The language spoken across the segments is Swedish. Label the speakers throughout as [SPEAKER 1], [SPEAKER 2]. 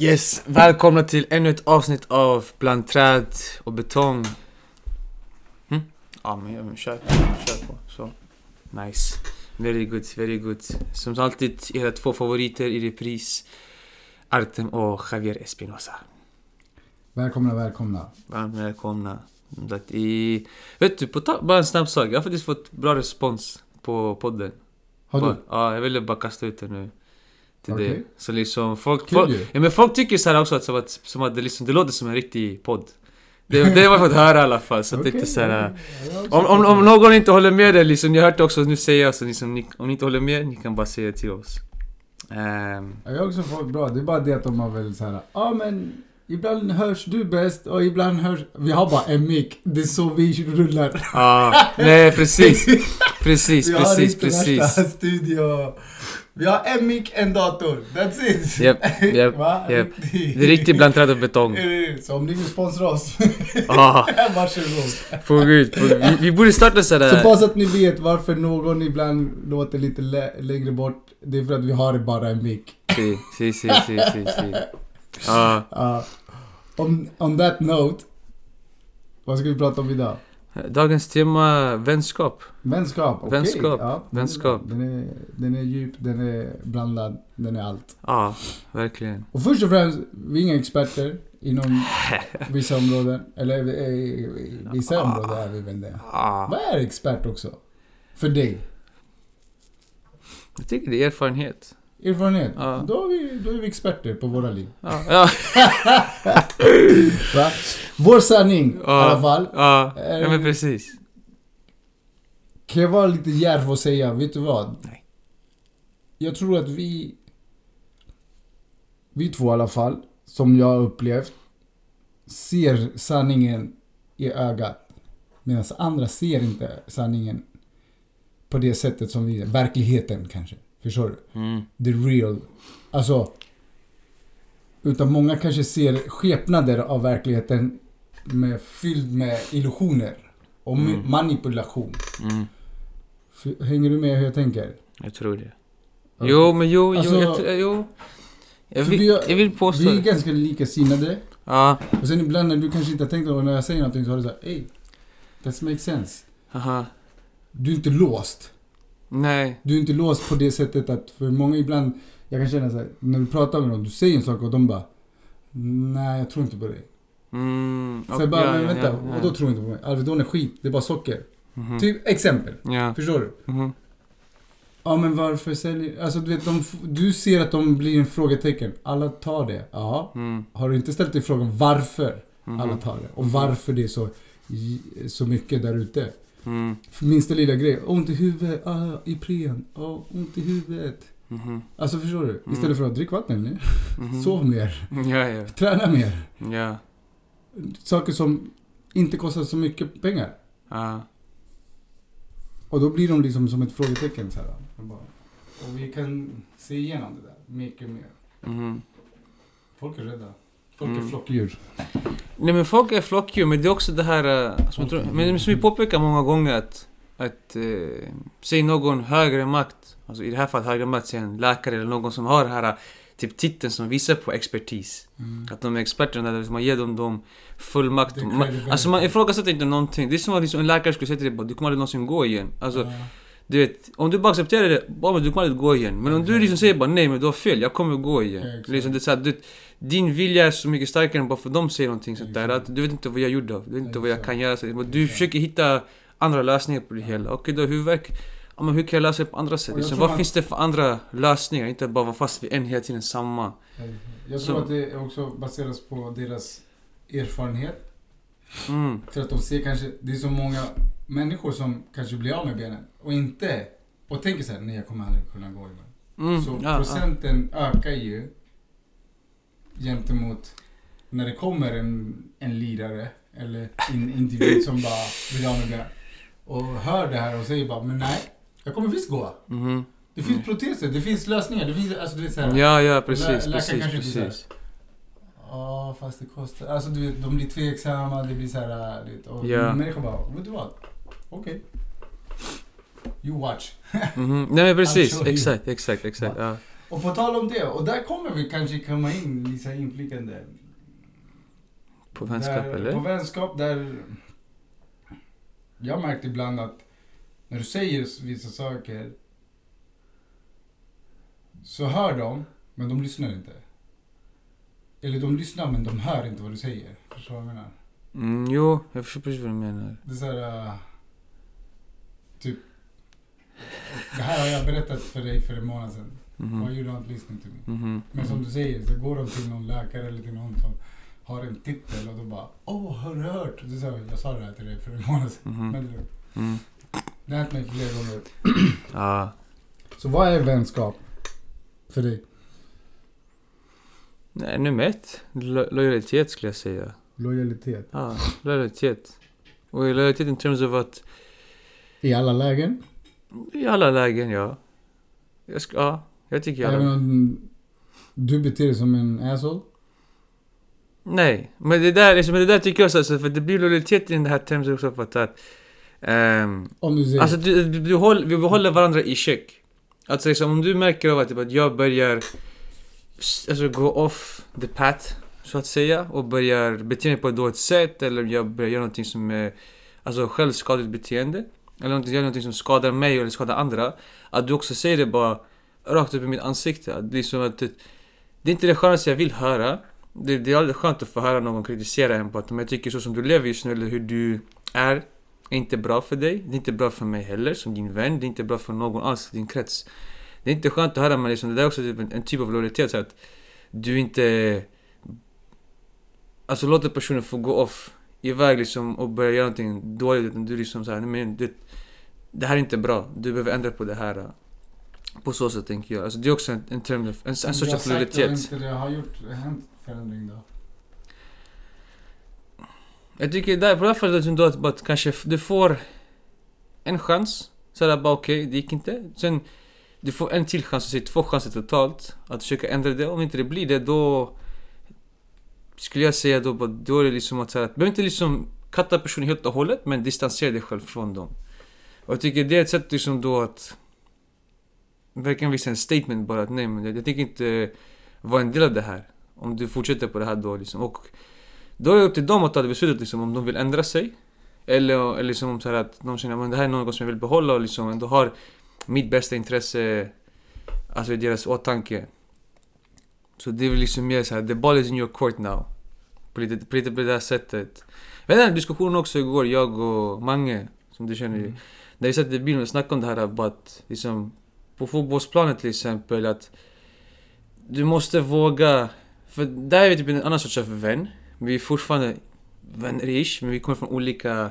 [SPEAKER 1] Yes, välkomna till ännu ett avsnitt av Bland träd och betong. Hm? Ja, men jag kör, kör på. Så. Nice. Very good, very good. Som alltid, era två favoriter i repris. Artem och Javier Espinosa.
[SPEAKER 2] Välkomna, välkomna.
[SPEAKER 1] Varmt välkomna. Det i, vet du, på bara en snabb sak. Jag har faktiskt fått bra respons på podden.
[SPEAKER 2] Har
[SPEAKER 1] Bara-
[SPEAKER 2] du?
[SPEAKER 1] Ja, jag ville bara kasta ut det nu. Till
[SPEAKER 2] Okej.
[SPEAKER 1] det. Så liksom folk...
[SPEAKER 2] Kul
[SPEAKER 1] folk
[SPEAKER 2] ju.
[SPEAKER 1] ja, men folk tycker så här också att, som att, som att det, liksom, det låter som en riktig podd. Det, det har jag fått höra i alla fall. Så att det inte så här,
[SPEAKER 2] jag också
[SPEAKER 1] om, om, om någon inte håller med dig, liksom, ni har hört det också, nu säger jag så liksom, ni, om ni inte håller med, ni kan bara säga till oss.
[SPEAKER 2] Ja, Jag har också fått bra. Det är bara det att de har väl så här. Ja men ibland hörs du bäst och ibland hörs... Vi har bara en mick. Det är så vi rullar.
[SPEAKER 1] Ja, nej precis. Precis,
[SPEAKER 2] vi har
[SPEAKER 1] precis,
[SPEAKER 2] inte
[SPEAKER 1] precis.
[SPEAKER 2] studio. Vi har en mick, en dator. That's it.
[SPEAKER 1] Japp, japp,
[SPEAKER 2] Va?
[SPEAKER 1] japp. Det är riktigt bland träd och betong.
[SPEAKER 2] Så om ni vill sponsra oss,
[SPEAKER 1] Ah,
[SPEAKER 2] varsågod.
[SPEAKER 1] på gud, på. Vi, vi borde starta
[SPEAKER 2] Så
[SPEAKER 1] sådär...
[SPEAKER 2] så att ni vet varför någon ibland låter lite lä- längre bort. Det är för att vi har bara en mick.
[SPEAKER 1] Si, si, si, si, si, si. Ja.
[SPEAKER 2] Ja. on, on that note. Vad ska vi prata om idag?
[SPEAKER 1] Dagens tema, vänskap.
[SPEAKER 2] Vänskap, okej.
[SPEAKER 1] Vänskap,
[SPEAKER 2] Ja, den är
[SPEAKER 1] vänskap.
[SPEAKER 2] Den är, den är djup, den är blandad, den är allt.
[SPEAKER 1] Ja, verkligen.
[SPEAKER 2] Och först och främst, vi är inga experter inom vissa områden. Eller eh, i vissa områden är vi väl det.
[SPEAKER 1] Ja,
[SPEAKER 2] Vad är expert också? För dig?
[SPEAKER 1] jag tycker det är erfarenhet.
[SPEAKER 2] Erfarenhet?
[SPEAKER 1] Ja.
[SPEAKER 2] Då, är vi, då är vi experter på våra liv.
[SPEAKER 1] Ja, ja,
[SPEAKER 2] Va? Vår sanning i
[SPEAKER 1] Ja.
[SPEAKER 2] alla fall.
[SPEAKER 1] ja, ja men precis.
[SPEAKER 2] Kan jag vara lite djärv och säga, vet du vad?
[SPEAKER 1] Nej.
[SPEAKER 2] Jag tror att vi... Vi två i alla fall, som jag har upplevt, ser sanningen i ögat. Medan andra ser inte sanningen på det sättet som vi... Verkligheten kanske. Förstår du?
[SPEAKER 1] Mm.
[SPEAKER 2] The real. Alltså... Utan många kanske ser skepnader av verkligheten med, fylld med illusioner. Och
[SPEAKER 1] Mm.
[SPEAKER 2] manipulation.
[SPEAKER 1] Mm.
[SPEAKER 2] Hänger du med hur jag tänker?
[SPEAKER 1] Jag tror det.
[SPEAKER 2] Okej.
[SPEAKER 1] Jo, men jo, jo,
[SPEAKER 2] Alltså-
[SPEAKER 1] jag, tror- jo. Jag vill,
[SPEAKER 2] vi har-
[SPEAKER 1] jag vill påstå
[SPEAKER 2] Vi är ganska likasinnade.
[SPEAKER 1] Ja,
[SPEAKER 2] Och sen ibland när du kanske inte har tänkt på när jag säger någonting så har du sagt Ey, that makes sense.
[SPEAKER 1] aha.
[SPEAKER 2] Du är inte låst.
[SPEAKER 1] Nej.
[SPEAKER 2] Du är inte låst på det sättet att för många ibland, jag kan känna så här, när du pratar med någon, du säger en sak och de bara Nej, jag tror inte på dig.
[SPEAKER 1] Mm.
[SPEAKER 2] Så jag bara,
[SPEAKER 1] ja,
[SPEAKER 2] men vänta,
[SPEAKER 1] ja, ja.
[SPEAKER 2] och då tror inte på mig? Alvedon är skit, det är bara socker.
[SPEAKER 1] Mhm.
[SPEAKER 2] Typ exempel,
[SPEAKER 1] Ja.
[SPEAKER 2] förstår du?
[SPEAKER 1] Mhm.
[SPEAKER 2] Ja men varför säljer... Alltså du vet, de, du ser att de blir en frågetecken. Alla tar det. Ja.
[SPEAKER 1] Mm.
[SPEAKER 2] Har du inte ställt dig frågan varför
[SPEAKER 1] Mhm.
[SPEAKER 2] alla tar det? Och varför det är så, så mycket där ute?
[SPEAKER 1] Mm.
[SPEAKER 2] Minsta lilla grej. Ont i huvudet, ah, Ipren, ah, ont i huvudet.
[SPEAKER 1] Mhm.
[SPEAKER 2] Alltså förstår du?
[SPEAKER 1] Mm.
[SPEAKER 2] Istället för att dricka vatten nu.
[SPEAKER 1] Mhm.
[SPEAKER 2] Sov mer.
[SPEAKER 1] Ja, ja.
[SPEAKER 2] Träna mer.
[SPEAKER 1] Ja.
[SPEAKER 2] Saker som inte kostar så mycket pengar.
[SPEAKER 1] Ja.
[SPEAKER 2] Och då blir de liksom som ett frågetecken så här. Och vi kan se igenom det där mycket mer.
[SPEAKER 1] Mhm.
[SPEAKER 2] Folk är rädda. Folk är
[SPEAKER 1] Mm.
[SPEAKER 2] flockdjur.
[SPEAKER 1] Nej men folk är flockdjur, men det är också det här eh, som, jag tror, men som vi påpekar många gånger att, att eh, säg någon högre makt, alltså i det här fallet högre makt, säg en läkare eller någon som har den här eh, typ titeln som visar på expertis. Att de är experter, där man ger dem, dem full makt.
[SPEAKER 2] Det är
[SPEAKER 1] Man, alltså man ifrågasätter inte någonting. Det är som att liksom en läkare skulle säga till dig bara, du kommer aldrig någonsin gå igen. Alltså,
[SPEAKER 2] Ja.
[SPEAKER 1] Du vet, om du bara accepterar det, bara, du kommer aldrig gå igen. Men om du liksom säger bara nej men du har fel, jag kommer gå igen.
[SPEAKER 2] Exakt.
[SPEAKER 1] liksom, det är så här, du, din vilja är så mycket starkare än bara för de säger någonting sånt där. Att du vet inte vad jag gjorde du vet inte vad jag kan göra. Så, men du försöker hitta andra lösningar på det hela. Okej, du har huvudvärk. Ja, men hur kan jag lösa det på andra sätt? Liksom, vad
[SPEAKER 2] man-
[SPEAKER 1] finns det för andra lösningar? Inte bara vara fast vid en hela tiden samma.
[SPEAKER 2] Jag
[SPEAKER 1] Så-
[SPEAKER 2] tror att det också baseras på deras erfarenhet.
[SPEAKER 1] Mm.
[SPEAKER 2] För att de ser kanske, det är så många människor som kanske blir av med benen och inte, och tänker så här, nej jag kommer aldrig kunna gå igen.
[SPEAKER 1] Mm.
[SPEAKER 2] Så
[SPEAKER 1] ja, ja.
[SPEAKER 2] procenten ökar ju gentemot när det kommer en, en lirare eller en individ som bara blir av med benen och hör det här och säger bara, men nej, jag kommer visst gå.
[SPEAKER 1] Mhm.
[SPEAKER 2] Det finns proteser, det finns lösningar, det finns, alltså du vet såhär,
[SPEAKER 1] Ja, ja,
[SPEAKER 2] Lä-
[SPEAKER 1] precis,
[SPEAKER 2] läkaren
[SPEAKER 1] precis,
[SPEAKER 2] så här,
[SPEAKER 1] precis.
[SPEAKER 2] Ja, fast det kostar. Alltså du vet, de blir tveksamma, det blir så här, du vet, och
[SPEAKER 1] Ja.
[SPEAKER 2] människor bara, vet du vad? Okej. You watch.
[SPEAKER 1] Mhm. Nej men precis, exakt, exakt, exakt. Ja.
[SPEAKER 2] Och på tal om det, och där kommer vi kanske komma in lite inflikande.
[SPEAKER 1] På vänskap
[SPEAKER 2] där,
[SPEAKER 1] eller?
[SPEAKER 2] På vänskap där... Jag har märkt ibland att när du säger vissa saker så hör de, men de lyssnar inte. Eller de lyssnar men de hör inte vad du säger. Förstår du vad jag menar?
[SPEAKER 1] Mm, jo, jag förstår precis vad du menar.
[SPEAKER 2] Det är såhär... Uh, typ... Det här har jag berättat för dig för en månad sedan.
[SPEAKER 1] Mhm.
[SPEAKER 2] Why you not listening to me?
[SPEAKER 1] Mhm.
[SPEAKER 2] Men som du säger, så går de till någon läkare eller till någon som har en titel och då bara Åh, har du hört? Du sa, jag sa det här till dig för en månad sedan.
[SPEAKER 1] Mhm.
[SPEAKER 2] Men du,
[SPEAKER 1] Mm.
[SPEAKER 2] det har hänt mig flera gånger.
[SPEAKER 1] Ja.
[SPEAKER 2] Så vad är vänskap för dig?
[SPEAKER 1] Nej, nummer ett. Lo- lojalitet skulle jag säga.
[SPEAKER 2] Lojalitet.
[SPEAKER 1] Ja, lojalitet. Och lojalitet in terms of att
[SPEAKER 2] I alla lägen?
[SPEAKER 1] I alla lägen, ja. Jag ska, ja, jag tycker jag...
[SPEAKER 2] Även om du beter dig som en asshole?
[SPEAKER 1] Nej, men det där, liksom, det där tycker jag så, alltså, för det blir lojalitet i den här terms också för att... ehm,
[SPEAKER 2] Om du säger...
[SPEAKER 1] alltså du, du, du håll, vi behåller varandra i check. Alltså liksom, om du märker av att, typ, att jag börjar alltså, gå off the path, så att säga, och börjar bete mig på ett dåligt sätt, eller jag börjar göra någonting som är alltså, självskadligt beteende, eller någonting, gör någonting som skadar mig eller skadar andra, att du också säger det bara rakt upp i mitt ansikte. Att det, är som att det, det är inte det skönaste jag vill höra. Det, det är aldrig skönt att få höra någon kritisera en på att om jag tycker så som du lever just nu, eller hur du är, är inte bra för dig. Det är inte bra för mig heller, som din vän. Det är inte bra för någon alls i din krets. Det är inte skönt att höra, men liksom, det där är också typ en, en typ av lojalitet. Så att du inte... Alltså låter personen få gå off iväg liksom och börja göra någonting dåligt. Utan du liksom såhär, nej men det, det här är inte bra. Du behöver ändra på det här. På så sätt tänker jag. Alltså det är också en, en, term of, en, en sorts av
[SPEAKER 2] att inte det har gjort, hänt förändring då.
[SPEAKER 1] Jag tycker där, på det här fallet det att, att kanske du får en chans. Sådär bara okej, det gick inte. Sen du får en till chans, så två chanser totalt. Att försöka ändra det. Om inte det blir det då skulle jag säga då, då är det liksom att, så här, att behöver inte liksom katta personen helt och hållet men distansera dig själv från dem. Och jag tycker det är ett sätt liksom då att verkligen visa en statement bara att nej men jag, jag tänker inte vara en del av det här. Om du fortsätter på det här då liksom. Och då är det upp till dem att ta det beslutet liksom, om de vill ändra sig. Eller, eller liksom om så här att de känner att det här är något som jag vill behålla och liksom ändå har mitt bästa intresse alltså i deras åtanke. Så det är väl liksom mer såhär, the ball is in your court now. På lite på, lite på det där sättet. Vi hade en diskussion också igår, jag och Mange, som du känner ju.
[SPEAKER 2] Mm.
[SPEAKER 1] När vi satt i bilen och snackade om det här bara att liksom på fotbollsplanen till exempel att du måste våga, för där är vi typ en annan sorts av vän. Vi är fortfarande vänner-ish, men vi kommer från olika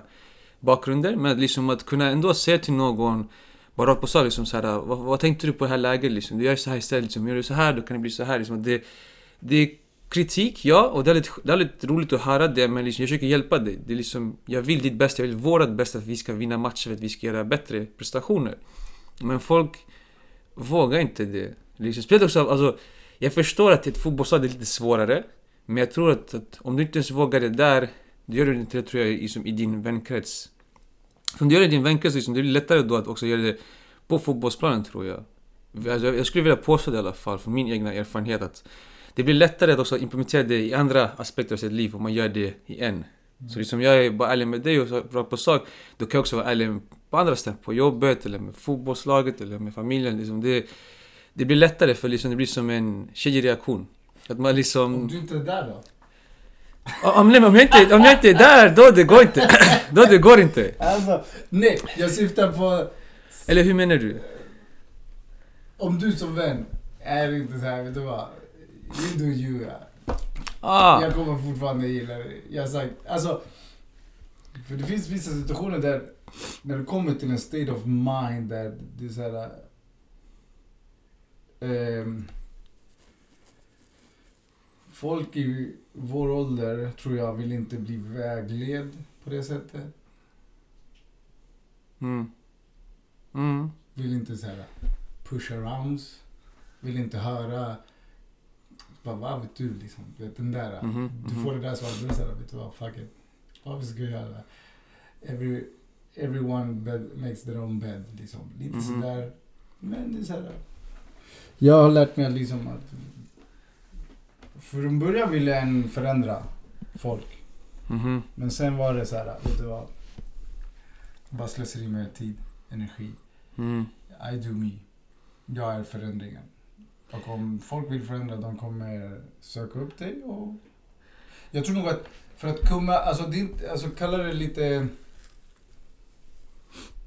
[SPEAKER 1] bakgrunder. Men liksom att kunna ändå säga till någon bara rakt på sak liksom så här, vad, vad tänkte du på det här läget liksom? Du gör så här istället liksom, gör du så här då kan det bli så här liksom. Det, det är kritik, ja, och det är, lite, det är lite roligt att höra det, men liksom, jag försöker hjälpa dig. Det är liksom, jag vill ditt bästa, jag vill vårt bästa, att vi ska vinna matcher, att vi ska göra bättre prestationer. Men folk vågar inte det. Liksom, speciellt också, alltså, jag förstår att ett fotbollslag är lite svårare, men jag tror att, att om du inte ens vågar det där, då gör du det inte, tror jag, i, i din vänkrets. För om du gör det i din vänkrets, liksom, det är lättare då att också göra det på fotbollsplanen, tror jag. Alltså, jag skulle vilja påstå det i alla fall, från min egna erfarenhet, att det blir lättare att också implementera det i andra aspekter av sitt liv om man gör det i en. Så liksom jag är bara ärlig med dig och så rakt på sak, då kan jag också vara ärlig på andra ställen. På jobbet, eller med fotbollslaget, eller med familjen. Liksom det, det blir lättare för liksom det blir som en kedjereaktion. Att man liksom...
[SPEAKER 2] Om du inte är där då?
[SPEAKER 1] Om, nej, om, jag inte, om jag inte är där, då det går inte. då det går inte.
[SPEAKER 2] Alltså, nej, jag syftar på
[SPEAKER 1] Eller hur menar du?
[SPEAKER 2] om du som vän är inte så här, vet du vad? You do you.
[SPEAKER 1] Ah.
[SPEAKER 2] Jag kommer fortfarande gilla det. Jag har sagt, alltså. För det finns vissa situationer där, när du kommer till en state of mind där det är såhär... ehm, folk i vår ålder, tror jag, vill inte bli vägled på det sättet.
[SPEAKER 1] Mm. Mm.
[SPEAKER 2] Vill inte såhär push arounds. Vill inte höra... Bara, vad vet du liksom? Du vet den där.
[SPEAKER 1] Mhm,
[SPEAKER 2] Du
[SPEAKER 1] mhm.
[SPEAKER 2] får det där svaret, du säger vet du vad, fuck it. Varför ska jag göra det? Every, everyone bed makes their own bed, liksom. Lite
[SPEAKER 1] Mhm.
[SPEAKER 2] sådär. Men det är såhär... Jag har lärt mig liksom att... Från början ville en förändra folk.
[SPEAKER 1] Mhm.
[SPEAKER 2] Men sen var det så här, vet du vad? Bara slöseri med tid, energi.
[SPEAKER 1] Mm.
[SPEAKER 2] I do me. Jag är förändringen. Och om folk vill förändra, de kommer söka upp dig och... Jag tror nog att för att komma, alltså, inte- alltså kalla det lite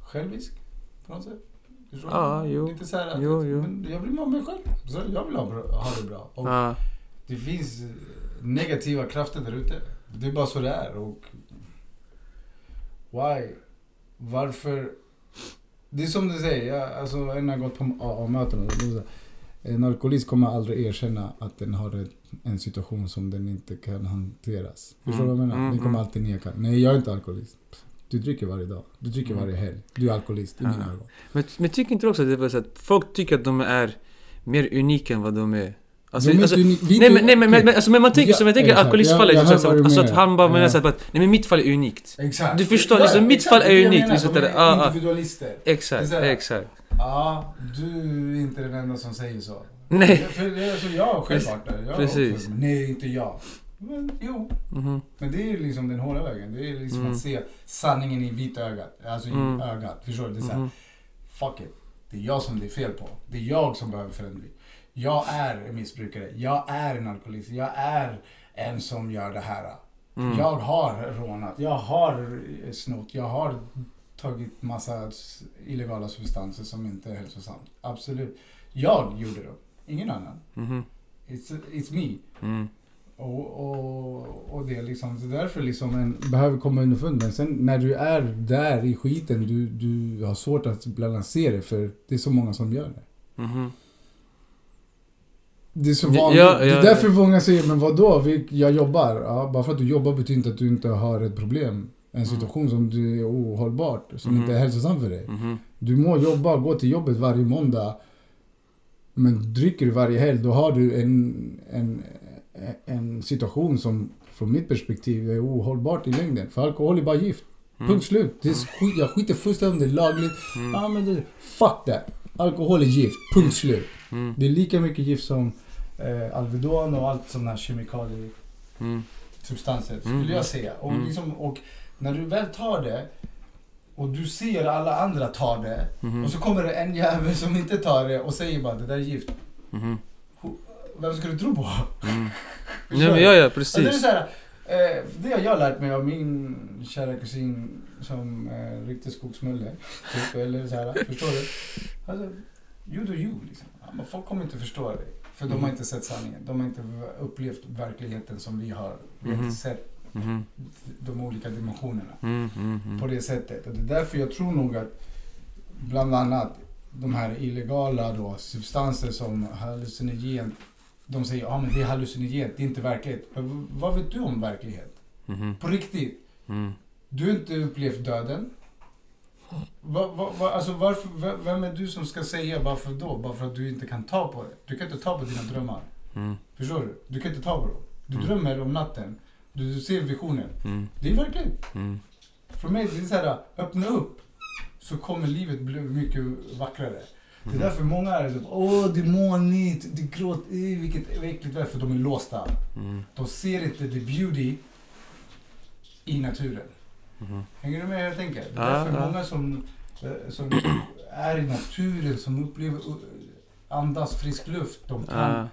[SPEAKER 2] självisk på något sätt.
[SPEAKER 1] Ja, jo.
[SPEAKER 2] Lite så här, att-
[SPEAKER 1] Jo, jo.
[SPEAKER 2] Men jag vill vara mig själv. Så jag vill ha, ha det bra. Och
[SPEAKER 1] Ja.
[SPEAKER 2] det finns eh, negativa krafter där ute. Det är bara så det är. Och why? Varför? Det är som du säger, jag, alltså, en har gått på AA-möten och så en alkoholist kommer aldrig erkänna att den har en situation som den inte kan hanteras. Förstår du
[SPEAKER 1] Mm,
[SPEAKER 2] vad jag menar?
[SPEAKER 1] mm,
[SPEAKER 2] Den kommer
[SPEAKER 1] mm.
[SPEAKER 2] alltid neka. Nej, jag är inte alkoholist. Du dricker varje dag. Du dricker
[SPEAKER 1] Mm.
[SPEAKER 2] varje helg. Du är alkoholist i mina
[SPEAKER 1] Ja.
[SPEAKER 2] ögon.
[SPEAKER 1] Men, men tycker inte du också att det var så att folk tycker att de är mer unika än vad de är? Alltså, alltså,
[SPEAKER 2] inte
[SPEAKER 1] nej, men, nej, men,
[SPEAKER 2] okej.
[SPEAKER 1] men, alltså, men man tänker
[SPEAKER 2] Ja,
[SPEAKER 1] som jag tänker alkoholistfallet.
[SPEAKER 2] Jag
[SPEAKER 1] Alltså, alltså, att han bara menar
[SPEAKER 2] Ja.
[SPEAKER 1] så här, att nej men mitt fall är unikt.
[SPEAKER 2] Exakt.
[SPEAKER 1] Du förstår, liksom, mitt fall är unikt,
[SPEAKER 2] jag menar.
[SPEAKER 1] liksom,
[SPEAKER 2] De är
[SPEAKER 1] ah, ah.
[SPEAKER 2] individualister.
[SPEAKER 1] Exakt, exakt.
[SPEAKER 2] Ja, du är inte den enda som säger så.
[SPEAKER 1] Nej.
[SPEAKER 2] För det är så jag har själv varit där.
[SPEAKER 1] Precis.
[SPEAKER 2] också- Nej, inte jag. Men jo.
[SPEAKER 1] Mhm.
[SPEAKER 2] Men det är liksom den hårda vägen. Det är liksom
[SPEAKER 1] Mm.
[SPEAKER 2] att se sanningen i vita ögat. Alltså i
[SPEAKER 1] Mm.
[SPEAKER 2] ögat. Förstår du? Det är såhär,
[SPEAKER 1] Mhm.
[SPEAKER 2] fuck it. Det är jag som det är fel på. Det är jag som behöver förändring. Jag är en missbrukare. Jag är en alkoholist. Jag är en som gör det här.
[SPEAKER 1] Mm.
[SPEAKER 2] Jag har rånat. Jag har snott. Jag har tagit massa illegala substanser som inte är hälsosamt. Absolut. Jag gjorde det. Ingen annan.
[SPEAKER 1] Mhm.
[SPEAKER 2] It's, it's me.
[SPEAKER 1] Mm.
[SPEAKER 2] Och, och, och det är liksom, det är därför liksom en behöver komma underfund. Men sen när du är där i skiten, du, du har svårt att balansera det för det är så många som gör det.
[SPEAKER 1] Mhm.
[SPEAKER 2] Det är så
[SPEAKER 1] Ja,
[SPEAKER 2] vanligt.
[SPEAKER 1] ja,
[SPEAKER 2] det är
[SPEAKER 1] ja.
[SPEAKER 2] därför många säger, men vadå? Vi, jag jobbar. Ja, bara för att du jobbar betyder inte att du inte har ett problem. En situation som du är ohållbart, som
[SPEAKER 1] Mhm.
[SPEAKER 2] inte är hälsosam för dig.
[SPEAKER 1] Mhm.
[SPEAKER 2] Du må jobba, gå till jobbet varje måndag. Men dricker du varje helg, då har du en, en, en situation som från mitt perspektiv är ohållbart i längden. För alkohol är bara gift.
[SPEAKER 1] Mm.
[SPEAKER 2] Punkt slut. Det är skit, jag skiter fullständigt om det är lagligt.
[SPEAKER 1] Mm.
[SPEAKER 2] Ja, men det, fuck that. Alkohol är gift. Punkt slut.
[SPEAKER 1] Mm.
[SPEAKER 2] Det är lika mycket gift som eh, Alvedon och allt sådana här kemikaliesubstanser.
[SPEAKER 1] Mm.
[SPEAKER 2] Skulle
[SPEAKER 1] Mm.
[SPEAKER 2] jag säga. Och,
[SPEAKER 1] Mm.
[SPEAKER 2] liksom, och när du väl tar det och du ser alla andra ta det.
[SPEAKER 1] Mhm.
[SPEAKER 2] Och så kommer det en jävel som inte tar det och säger bara det där är gift.
[SPEAKER 1] Mhm.
[SPEAKER 2] Vem ska du tro på?
[SPEAKER 1] Mm. Ja, ja
[SPEAKER 2] Ja, det, är
[SPEAKER 1] precis.
[SPEAKER 2] så här, eh, det har jag lärt mig av min kära kusin som eh, riktig skogsmulle. Typ, eller så här, förstår du? Alltså, you do you liksom. Men folk kommer inte förstå dig. För de har
[SPEAKER 1] Mm.
[SPEAKER 2] inte sett sanningen. De har inte upplevt verkligheten som vi har. Vi har inte sett
[SPEAKER 1] Mhm.
[SPEAKER 2] de olika dimensionerna
[SPEAKER 1] Mm, mm, mm.
[SPEAKER 2] på det sättet. Och det är därför jag tror nog att bland annat de här illegala då, substanser som hallucinogen. De säger ja men det är hallucinogent, det är inte verklighet. Men vad vet du om verklighet?
[SPEAKER 1] Mhm.
[SPEAKER 2] På riktigt.
[SPEAKER 1] Mm.
[SPEAKER 2] Du har inte upplevt döden. Va, va, va, alltså varför, vem är du som ska säga varför då? Bara för att du inte kan ta på det. Du kan inte ta på dina drömmar.
[SPEAKER 1] Mm.
[SPEAKER 2] Förstår du? Du kan inte ta på dem. Du
[SPEAKER 1] Mm.
[SPEAKER 2] drömmer om natten. Du, du ser visionen.
[SPEAKER 1] Mm.
[SPEAKER 2] Det är verkligt.
[SPEAKER 1] Mm.
[SPEAKER 2] För mig det är så här, öppna upp. Så kommer livet bli mycket vackrare. Det är
[SPEAKER 1] Mhm.
[SPEAKER 2] därför många är så, åh det är molnigt, det är gråt, eh, vilket äckligt väder. För de är låsta.
[SPEAKER 1] Mm.
[SPEAKER 2] De ser inte the beauty i naturen.
[SPEAKER 1] Mhm.
[SPEAKER 2] Hänger du med jag tänker? Det är därför många som, eh, som är i naturen, som upplever, uh, andas frisk luft, de kan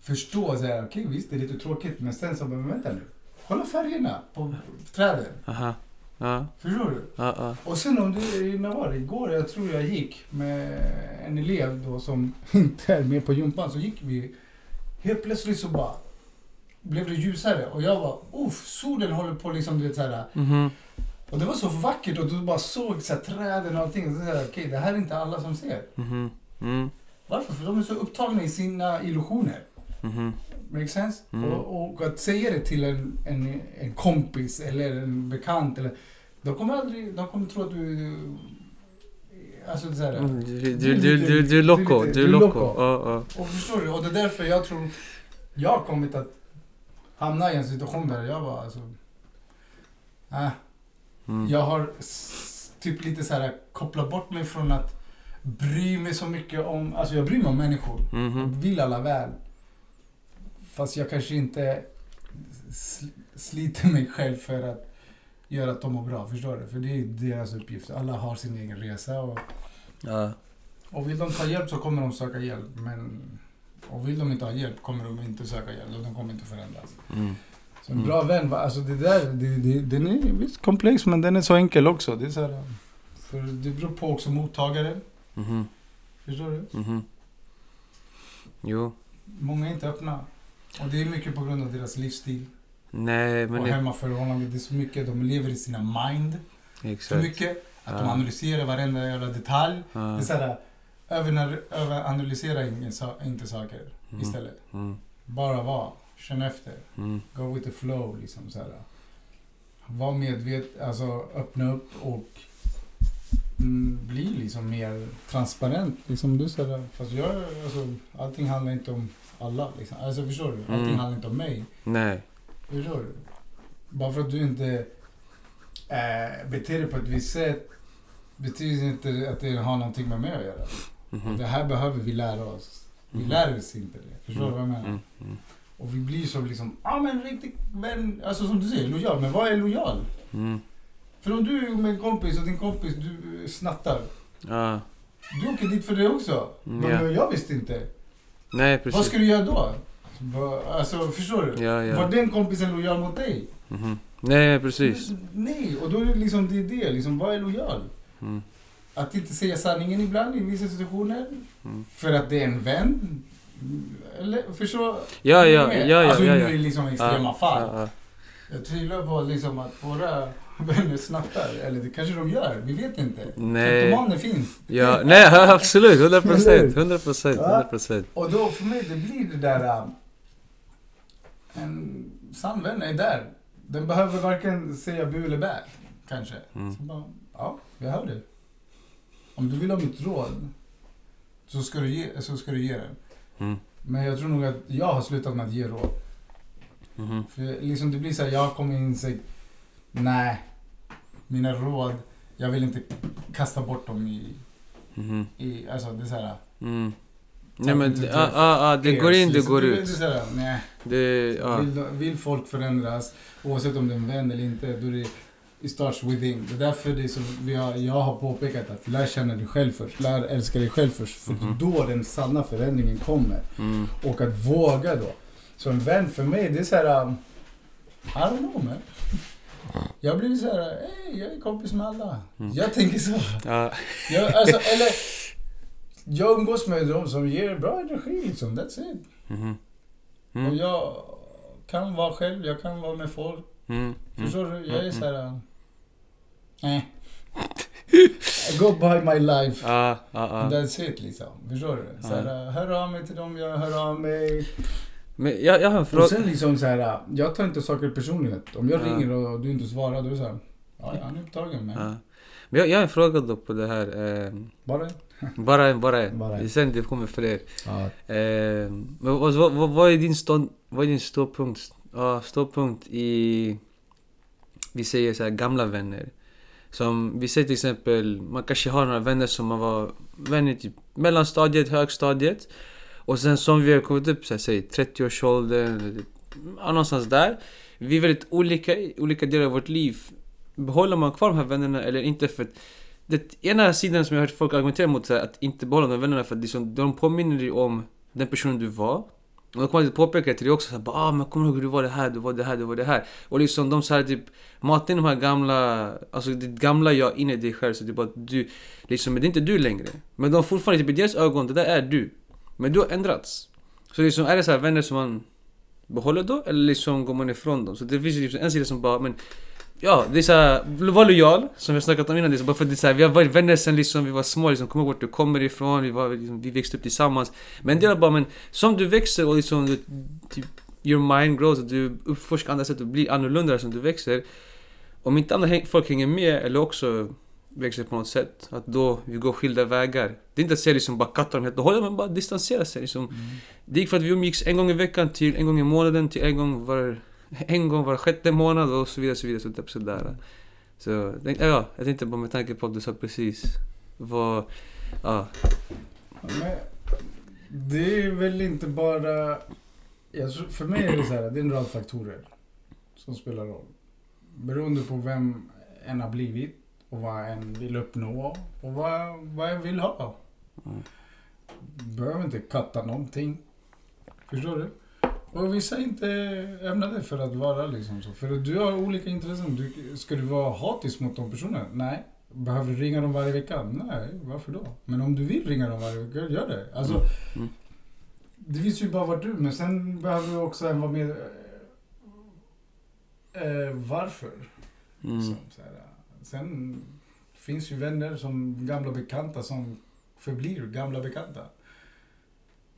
[SPEAKER 2] förstå så här, okej visst det är lite tråkigt, men sen så, men vänta nu. Kolla färgerna på träden.
[SPEAKER 1] Aha. Ja.
[SPEAKER 2] Förstår du?
[SPEAKER 1] Ja, ja.
[SPEAKER 2] Och sen om du, när var det? Igår jag tror jag gick med en elev då som inte är med på gympan. Så gick vi. Helt plötsligt så bara blev det ljusare. Och jag var, uff, solen håller på liksom, du vet så här.
[SPEAKER 1] Mhm.
[SPEAKER 2] Och det var så vackert och du bara såg så här, träden och allting. Så här, Okej, det här är inte alla som ser.
[SPEAKER 1] Mhm. Mm.
[SPEAKER 2] Varför? För de är så upptagna i sina illusioner.
[SPEAKER 1] Mhm.
[SPEAKER 2] Make sense?
[SPEAKER 1] Mm.
[SPEAKER 2] Och, och att säga det till en, en, en kompis eller en bekant. Eller, de kommer aldrig, de kommer tro att du... Alltså så här,
[SPEAKER 1] Mm, Du, du, du, du, du är loco. Du är loco.
[SPEAKER 2] Och förstår du? Och det är därför jag tror jag har kommit att hamna i en situation där jag bara alltså... Äh,
[SPEAKER 1] Mm.
[SPEAKER 2] jag har typ lite så här kopplat bort mig från att bryr mig så mycket om, alltså jag bryr mig om människor.
[SPEAKER 1] Mhm.
[SPEAKER 2] Jag vill alla väl. Fast jag kanske inte sl- sliter mig själv för att göra att de mår bra, förstår du? För det är deras uppgift. Alla har sin egen resa och,
[SPEAKER 1] Ja.
[SPEAKER 2] och vill de ta hjälp så kommer de söka hjälp. Men, och vill de inte ha hjälp kommer de inte söka hjälp och de kommer inte förändras.
[SPEAKER 1] Mm.
[SPEAKER 2] Så en
[SPEAKER 1] Mm.
[SPEAKER 2] bra vän, alltså det där, det, det, den är visst komplex men den är så enkel också. Det, är så här, för det beror på också mottagaren.
[SPEAKER 1] Mhm.
[SPEAKER 2] Förstår du?
[SPEAKER 1] Mhm. Jo.
[SPEAKER 2] Många är inte öppna. Och det är mycket på grund av deras livsstil
[SPEAKER 1] Nej, men
[SPEAKER 2] och
[SPEAKER 1] det...
[SPEAKER 2] hemmaförhållanden. Det är så mycket, de lever i sina mind för
[SPEAKER 1] Exakt.
[SPEAKER 2] mycket. Att de
[SPEAKER 1] Ja.
[SPEAKER 2] analyserar varenda jävla detalj. Det
[SPEAKER 1] Ja.
[SPEAKER 2] är såhär, över, överanalysera inte saker
[SPEAKER 1] Mm.
[SPEAKER 2] istället.
[SPEAKER 1] Mm.
[SPEAKER 2] Bara vara, känn efter.
[SPEAKER 1] Mm.
[SPEAKER 2] Go with the flow liksom så här. Var medveten, alltså öppna upp och mm, bli liksom mer transparent. Liksom du säger, fast jag, alltså, allting handlar inte om alla liksom. Alltså förstår du? Allting
[SPEAKER 1] Mm.
[SPEAKER 2] handlar inte om mig.
[SPEAKER 1] Nej.
[SPEAKER 2] Förstår du? Bara för att du inte äh, beter dig på ett visst sätt betyder inte att det har någonting med mig att göra.
[SPEAKER 1] Mhm.
[SPEAKER 2] Det här behöver vi lära oss. Vi
[SPEAKER 1] Mhm.
[SPEAKER 2] lär oss inte det. Förstår du vad jag menar?
[SPEAKER 1] Mm. Mm.
[SPEAKER 2] Och vi blir så liksom, ja ah, men riktigt vän, alltså som du säger, lojal. Men vad är lojal?
[SPEAKER 1] Mm.
[SPEAKER 2] För om du är med en kompis och din kompis du snattar.
[SPEAKER 1] Ja.
[SPEAKER 2] Du åker dit för det också.
[SPEAKER 1] Mm,
[SPEAKER 2] Men
[SPEAKER 1] ja.
[SPEAKER 2] jag visste inte.
[SPEAKER 1] Nej,
[SPEAKER 2] Vad
[SPEAKER 1] precis.
[SPEAKER 2] ska du göra då? Va- Alltså förstår du?
[SPEAKER 1] Ja, ja.
[SPEAKER 2] Var den kompisen lojal mot dig?
[SPEAKER 1] Mhm. Nej, precis.
[SPEAKER 2] Nej, och då är det liksom det, är det liksom, vad är lojal?
[SPEAKER 1] Mm.
[SPEAKER 2] Att inte säga sanningen ibland i vissa situationer.
[SPEAKER 1] Mm.
[SPEAKER 2] För att det är en vän. Eller förstår
[SPEAKER 1] Ja, ja, ja, ja,
[SPEAKER 2] Alltså
[SPEAKER 1] ja,
[SPEAKER 2] nu
[SPEAKER 1] ja.
[SPEAKER 2] är liksom extrema
[SPEAKER 1] Ja,
[SPEAKER 2] fall.
[SPEAKER 1] ja, ja.
[SPEAKER 2] Jag tvivlar på liksom att våra vänner snattar. Eller det kanske de gör, vi vet inte.
[SPEAKER 1] Nej.
[SPEAKER 2] Kleptomaner finns.
[SPEAKER 1] Ja, nej absolut. 100
[SPEAKER 2] Eller
[SPEAKER 1] procent.
[SPEAKER 2] hur?
[SPEAKER 1] 100 procent.
[SPEAKER 2] Ja.
[SPEAKER 1] 100 procent.
[SPEAKER 2] Och då för mig, det blir det där... um, En sann vän är där. Den behöver varken säga bu eller bä, kanske.
[SPEAKER 1] Mm.
[SPEAKER 2] Så bara, ja, jag hör dig. Om du vill ha mitt råd, så ska du ge, så ska du ge den.
[SPEAKER 1] Mm.
[SPEAKER 2] Men jag tror nog att jag har slutat med att ge råd.
[SPEAKER 1] Mhm.
[SPEAKER 2] För liksom det blir så här, jag kommer inse, nej, mina råd, jag vill inte kasta bort dem i,
[SPEAKER 1] Mhm.
[SPEAKER 2] i alltså det är så här.
[SPEAKER 1] Mm. Nej men,
[SPEAKER 2] inte
[SPEAKER 1] ja, ja, ja, det går in, det går
[SPEAKER 2] det, Det
[SPEAKER 1] ut.
[SPEAKER 2] så här, nej.
[SPEAKER 1] Det, ja.
[SPEAKER 2] Vill, vill folk förändras, oavsett om det är en vän eller inte, då är det it starts within. Det är därför det är som vi har, jag har påpekat att lär känna dig själv först. Lär älska dig själv först. För
[SPEAKER 1] Mhm.
[SPEAKER 2] då den sanna förändringen kommer.
[SPEAKER 1] Mm.
[SPEAKER 2] Och att våga då. Så en vän för mig, det är så här... Um, I don't know man. Jag blivit så här, hey, jag är kompis med alla.
[SPEAKER 1] Mm.
[SPEAKER 2] Jag tänker så.
[SPEAKER 1] Ja.
[SPEAKER 2] Jag, alltså, eller, jag umgås med dem som ger bra energi liksom, that's it.
[SPEAKER 1] Mhm.
[SPEAKER 2] Och
[SPEAKER 1] Mm.
[SPEAKER 2] jag kan vara själv, jag kan vara med folk.
[SPEAKER 1] Mm. Mm.
[SPEAKER 2] Förstår du? Jag är
[SPEAKER 1] Mm.
[SPEAKER 2] så här... I go by my life.
[SPEAKER 1] Ja,
[SPEAKER 2] And
[SPEAKER 1] ja.
[SPEAKER 2] that's it liksom. Förstår du? Så här, hör av mig till dem, jag hör av mig.
[SPEAKER 1] Men jag, jag har en
[SPEAKER 2] Och
[SPEAKER 1] fråga.
[SPEAKER 2] sen liksom så här, jag tar inte saker personligt. Om jag
[SPEAKER 1] Ja.
[SPEAKER 2] ringer och du inte svarar, då är det så här, ja, han är upptagen men
[SPEAKER 1] Ja. Men jag, jag har en fråga då på det här. Eh,
[SPEAKER 2] bara...
[SPEAKER 1] bara en, bara en.
[SPEAKER 2] Bara en.
[SPEAKER 1] Sen det kommer fler.
[SPEAKER 2] Ja.
[SPEAKER 1] Eh, men vad, vad, vad, är din stånd, vad är din ståpunkt, ja, ståpunkt i, vi säger så här gamla vänner? Som, vi säger till exempel, man kanske har några vänner som man var vänner typ mellanstadiet, högstadiet. Och sen som vi har kommit upp, så säg 30-årsåldern, typ, någonstans där. Vi är väldigt olika i olika delar av vårt liv. Behåller man kvar de här vännerna eller inte? För att det ena sidan som jag har hört folk argumentera mot är att inte behålla de här vännerna för att liksom, de påminner dig om den personen du var. Och de kommer alltid påpeka till dig också såhär, ah men kommer du ihåg hur du var det här, du var det här, du var det här. Och liksom de såhär typ, matar in de här gamla, alltså det gamla jag in i dig själv så det är bara att du, liksom, men det är inte du längre. Men de fortfarande, typ i deras ögon, det där är du. Men du har ändrats. Så liksom, är det så här vänner som man behåller då, eller liksom går man ifrån dem? Så det finns ju liksom en sida som bara, men Ja, det är såhär, var lojal, som vi har snackat om innan. Det är så bara för det är så här, vi har varit vänner sen liksom vi var små, liksom, kommer ihåg vart du kommer ifrån, vi, var, liksom, vi växte upp tillsammans. Men det är bara, men som du växer och liksom, du, typ, your mind grows, och du uppforskar andra sätt och blir annorlunda som du växer. Om inte andra folk hänger med, eller också växer på något sätt, att då vi går skilda vägar. Det är inte att säga liksom bara katta dem helt och hållet, men bara distansera sig. Liksom. Det gick för att vi umgicks en gång i veckan till en gång i månaden till en gång var, en gång var sjätte månad och så vidare. Så vidare så typ sådär. Så ja, jag tänkte bara med tanke på att du sa precis vad, Ja.
[SPEAKER 2] Men det är väl inte bara... Jag för mig är det så här, det är en rad faktorer som spelar roll. Beroende på vem en har blivit och vad en vill uppnå och vad, vad en vill ha.
[SPEAKER 1] Mm.
[SPEAKER 2] Behöver inte katta någonting. Förstår du? Och vissa är inte ämnade för att vara liksom så. För du har olika intressen. Du, ska du vara hatisk mot de personerna? Nej. Behöver du ringa dem varje vecka? Nej, varför då? Men om du vill ringa dem varje vecka, gör det. Alltså,
[SPEAKER 1] Mm. Mm.
[SPEAKER 2] det visar ju bara vart du men sen behöver du också vara med... Eh, varför?
[SPEAKER 1] Mm.
[SPEAKER 2] Liksom. Sen finns ju vänner som gamla bekanta som förblir gamla bekanta.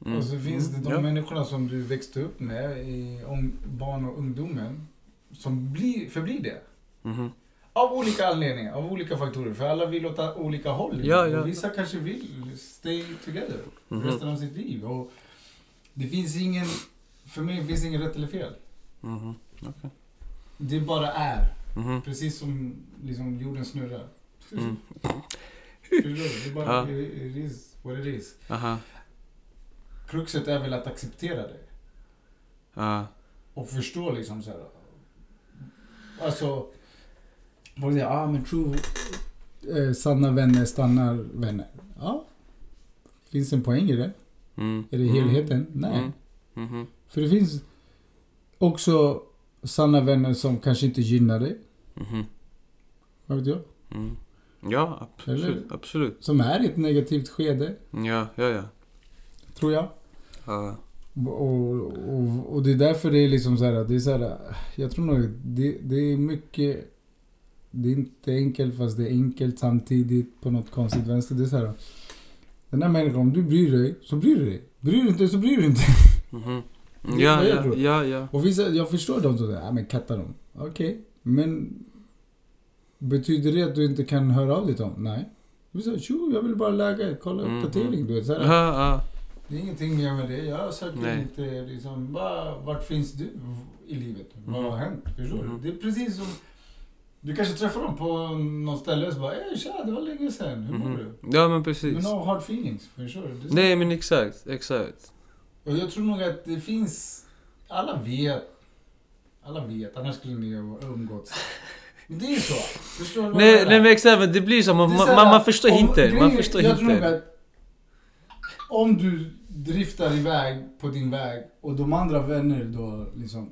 [SPEAKER 1] Mm.
[SPEAKER 2] Och så finns det de
[SPEAKER 1] Ja.
[SPEAKER 2] människorna som du växte upp med i om, barn och ungdomen som blir, förblir det.
[SPEAKER 1] Mhm.
[SPEAKER 2] Av olika anledningar, av olika faktorer. För alla vill åt olika håll.
[SPEAKER 1] Ja, ja.
[SPEAKER 2] Och vissa kanske vill stay together
[SPEAKER 1] Mhm.
[SPEAKER 2] resten av sitt liv. Och det finns ingen, för mig finns ingen rätt eller fel.
[SPEAKER 1] Mhm. Okej.
[SPEAKER 2] Det bara är.
[SPEAKER 1] Mhm.
[SPEAKER 2] Precis som liksom jorden snurrar.
[SPEAKER 1] Mm.
[SPEAKER 2] Det är bara,
[SPEAKER 1] Ja.
[SPEAKER 2] it is what it is.
[SPEAKER 1] Aha.
[SPEAKER 2] Kruxet är väl att acceptera det.
[SPEAKER 1] Ja.
[SPEAKER 2] Och förstå liksom så här. Alltså. Vad säger ah men true. Eh, sanna vänner stannar vänner. Ja. Finns en poäng i det?
[SPEAKER 1] Mm.
[SPEAKER 2] Är det helheten? Nej.
[SPEAKER 1] Mm. Mhm.
[SPEAKER 2] För det finns också sanna vänner som kanske inte gynnar dig.
[SPEAKER 1] Mhm.
[SPEAKER 2] Vad vet jag?
[SPEAKER 1] Mm. Ja, absolut.
[SPEAKER 2] Eller?
[SPEAKER 1] Absolut.
[SPEAKER 2] Som är i ett negativt skede,
[SPEAKER 1] Ja, ja, ja.
[SPEAKER 2] tror jag.
[SPEAKER 1] Ja.
[SPEAKER 2] Och, och, och det är därför det är liksom så här, det är så här, jag tror nog det, det är mycket, det är inte enkelt fast det är enkelt samtidigt på något konstigt vänster. Det är så här, den här människan, om du bryr dig, så bryr du dig. Bryr du inte så bryr du inte. Det är
[SPEAKER 1] Ja, ja, ja, ja.
[SPEAKER 2] Och vissa, jag förstår de som säger, ja men katta dem. Okej, men betyder det att du inte kan höra av dig till dem? Nej. Säger, tjo, jag vill bara läget, kolla
[SPEAKER 1] Mhm.
[SPEAKER 2] uppdatering. Du vet, så här,
[SPEAKER 1] Ja, ja.
[SPEAKER 2] Det är ingenting mer med det. Jag söker
[SPEAKER 1] Nej.
[SPEAKER 2] inte liksom, bara, vart finns du i livet? Vad har hänt? Förstår du? Det är precis som, du kanske träffar dem på något ställe och så bara, ey tja, det var länge sedan, hur mår
[SPEAKER 1] Mhm.
[SPEAKER 2] du?
[SPEAKER 1] Ja, men
[SPEAKER 2] Men
[SPEAKER 1] precis.
[SPEAKER 2] no hard feelings, förstår du? Så-
[SPEAKER 1] Nej, men exakt. Exakt.
[SPEAKER 2] Och jag tror nog att det finns, alla vet, alla vet, annars skulle ni ha umgåtts. Men det är ju så. Förstår du vad jag
[SPEAKER 1] Nej,
[SPEAKER 2] menar?
[SPEAKER 1] nej men exakt, men det blir så. Man,
[SPEAKER 2] så här,
[SPEAKER 1] man, man förstår
[SPEAKER 2] om-
[SPEAKER 1] inte. Man förstår
[SPEAKER 2] jag tror nog
[SPEAKER 1] inte.
[SPEAKER 2] att om du driftar iväg på din väg och de andra vänner då liksom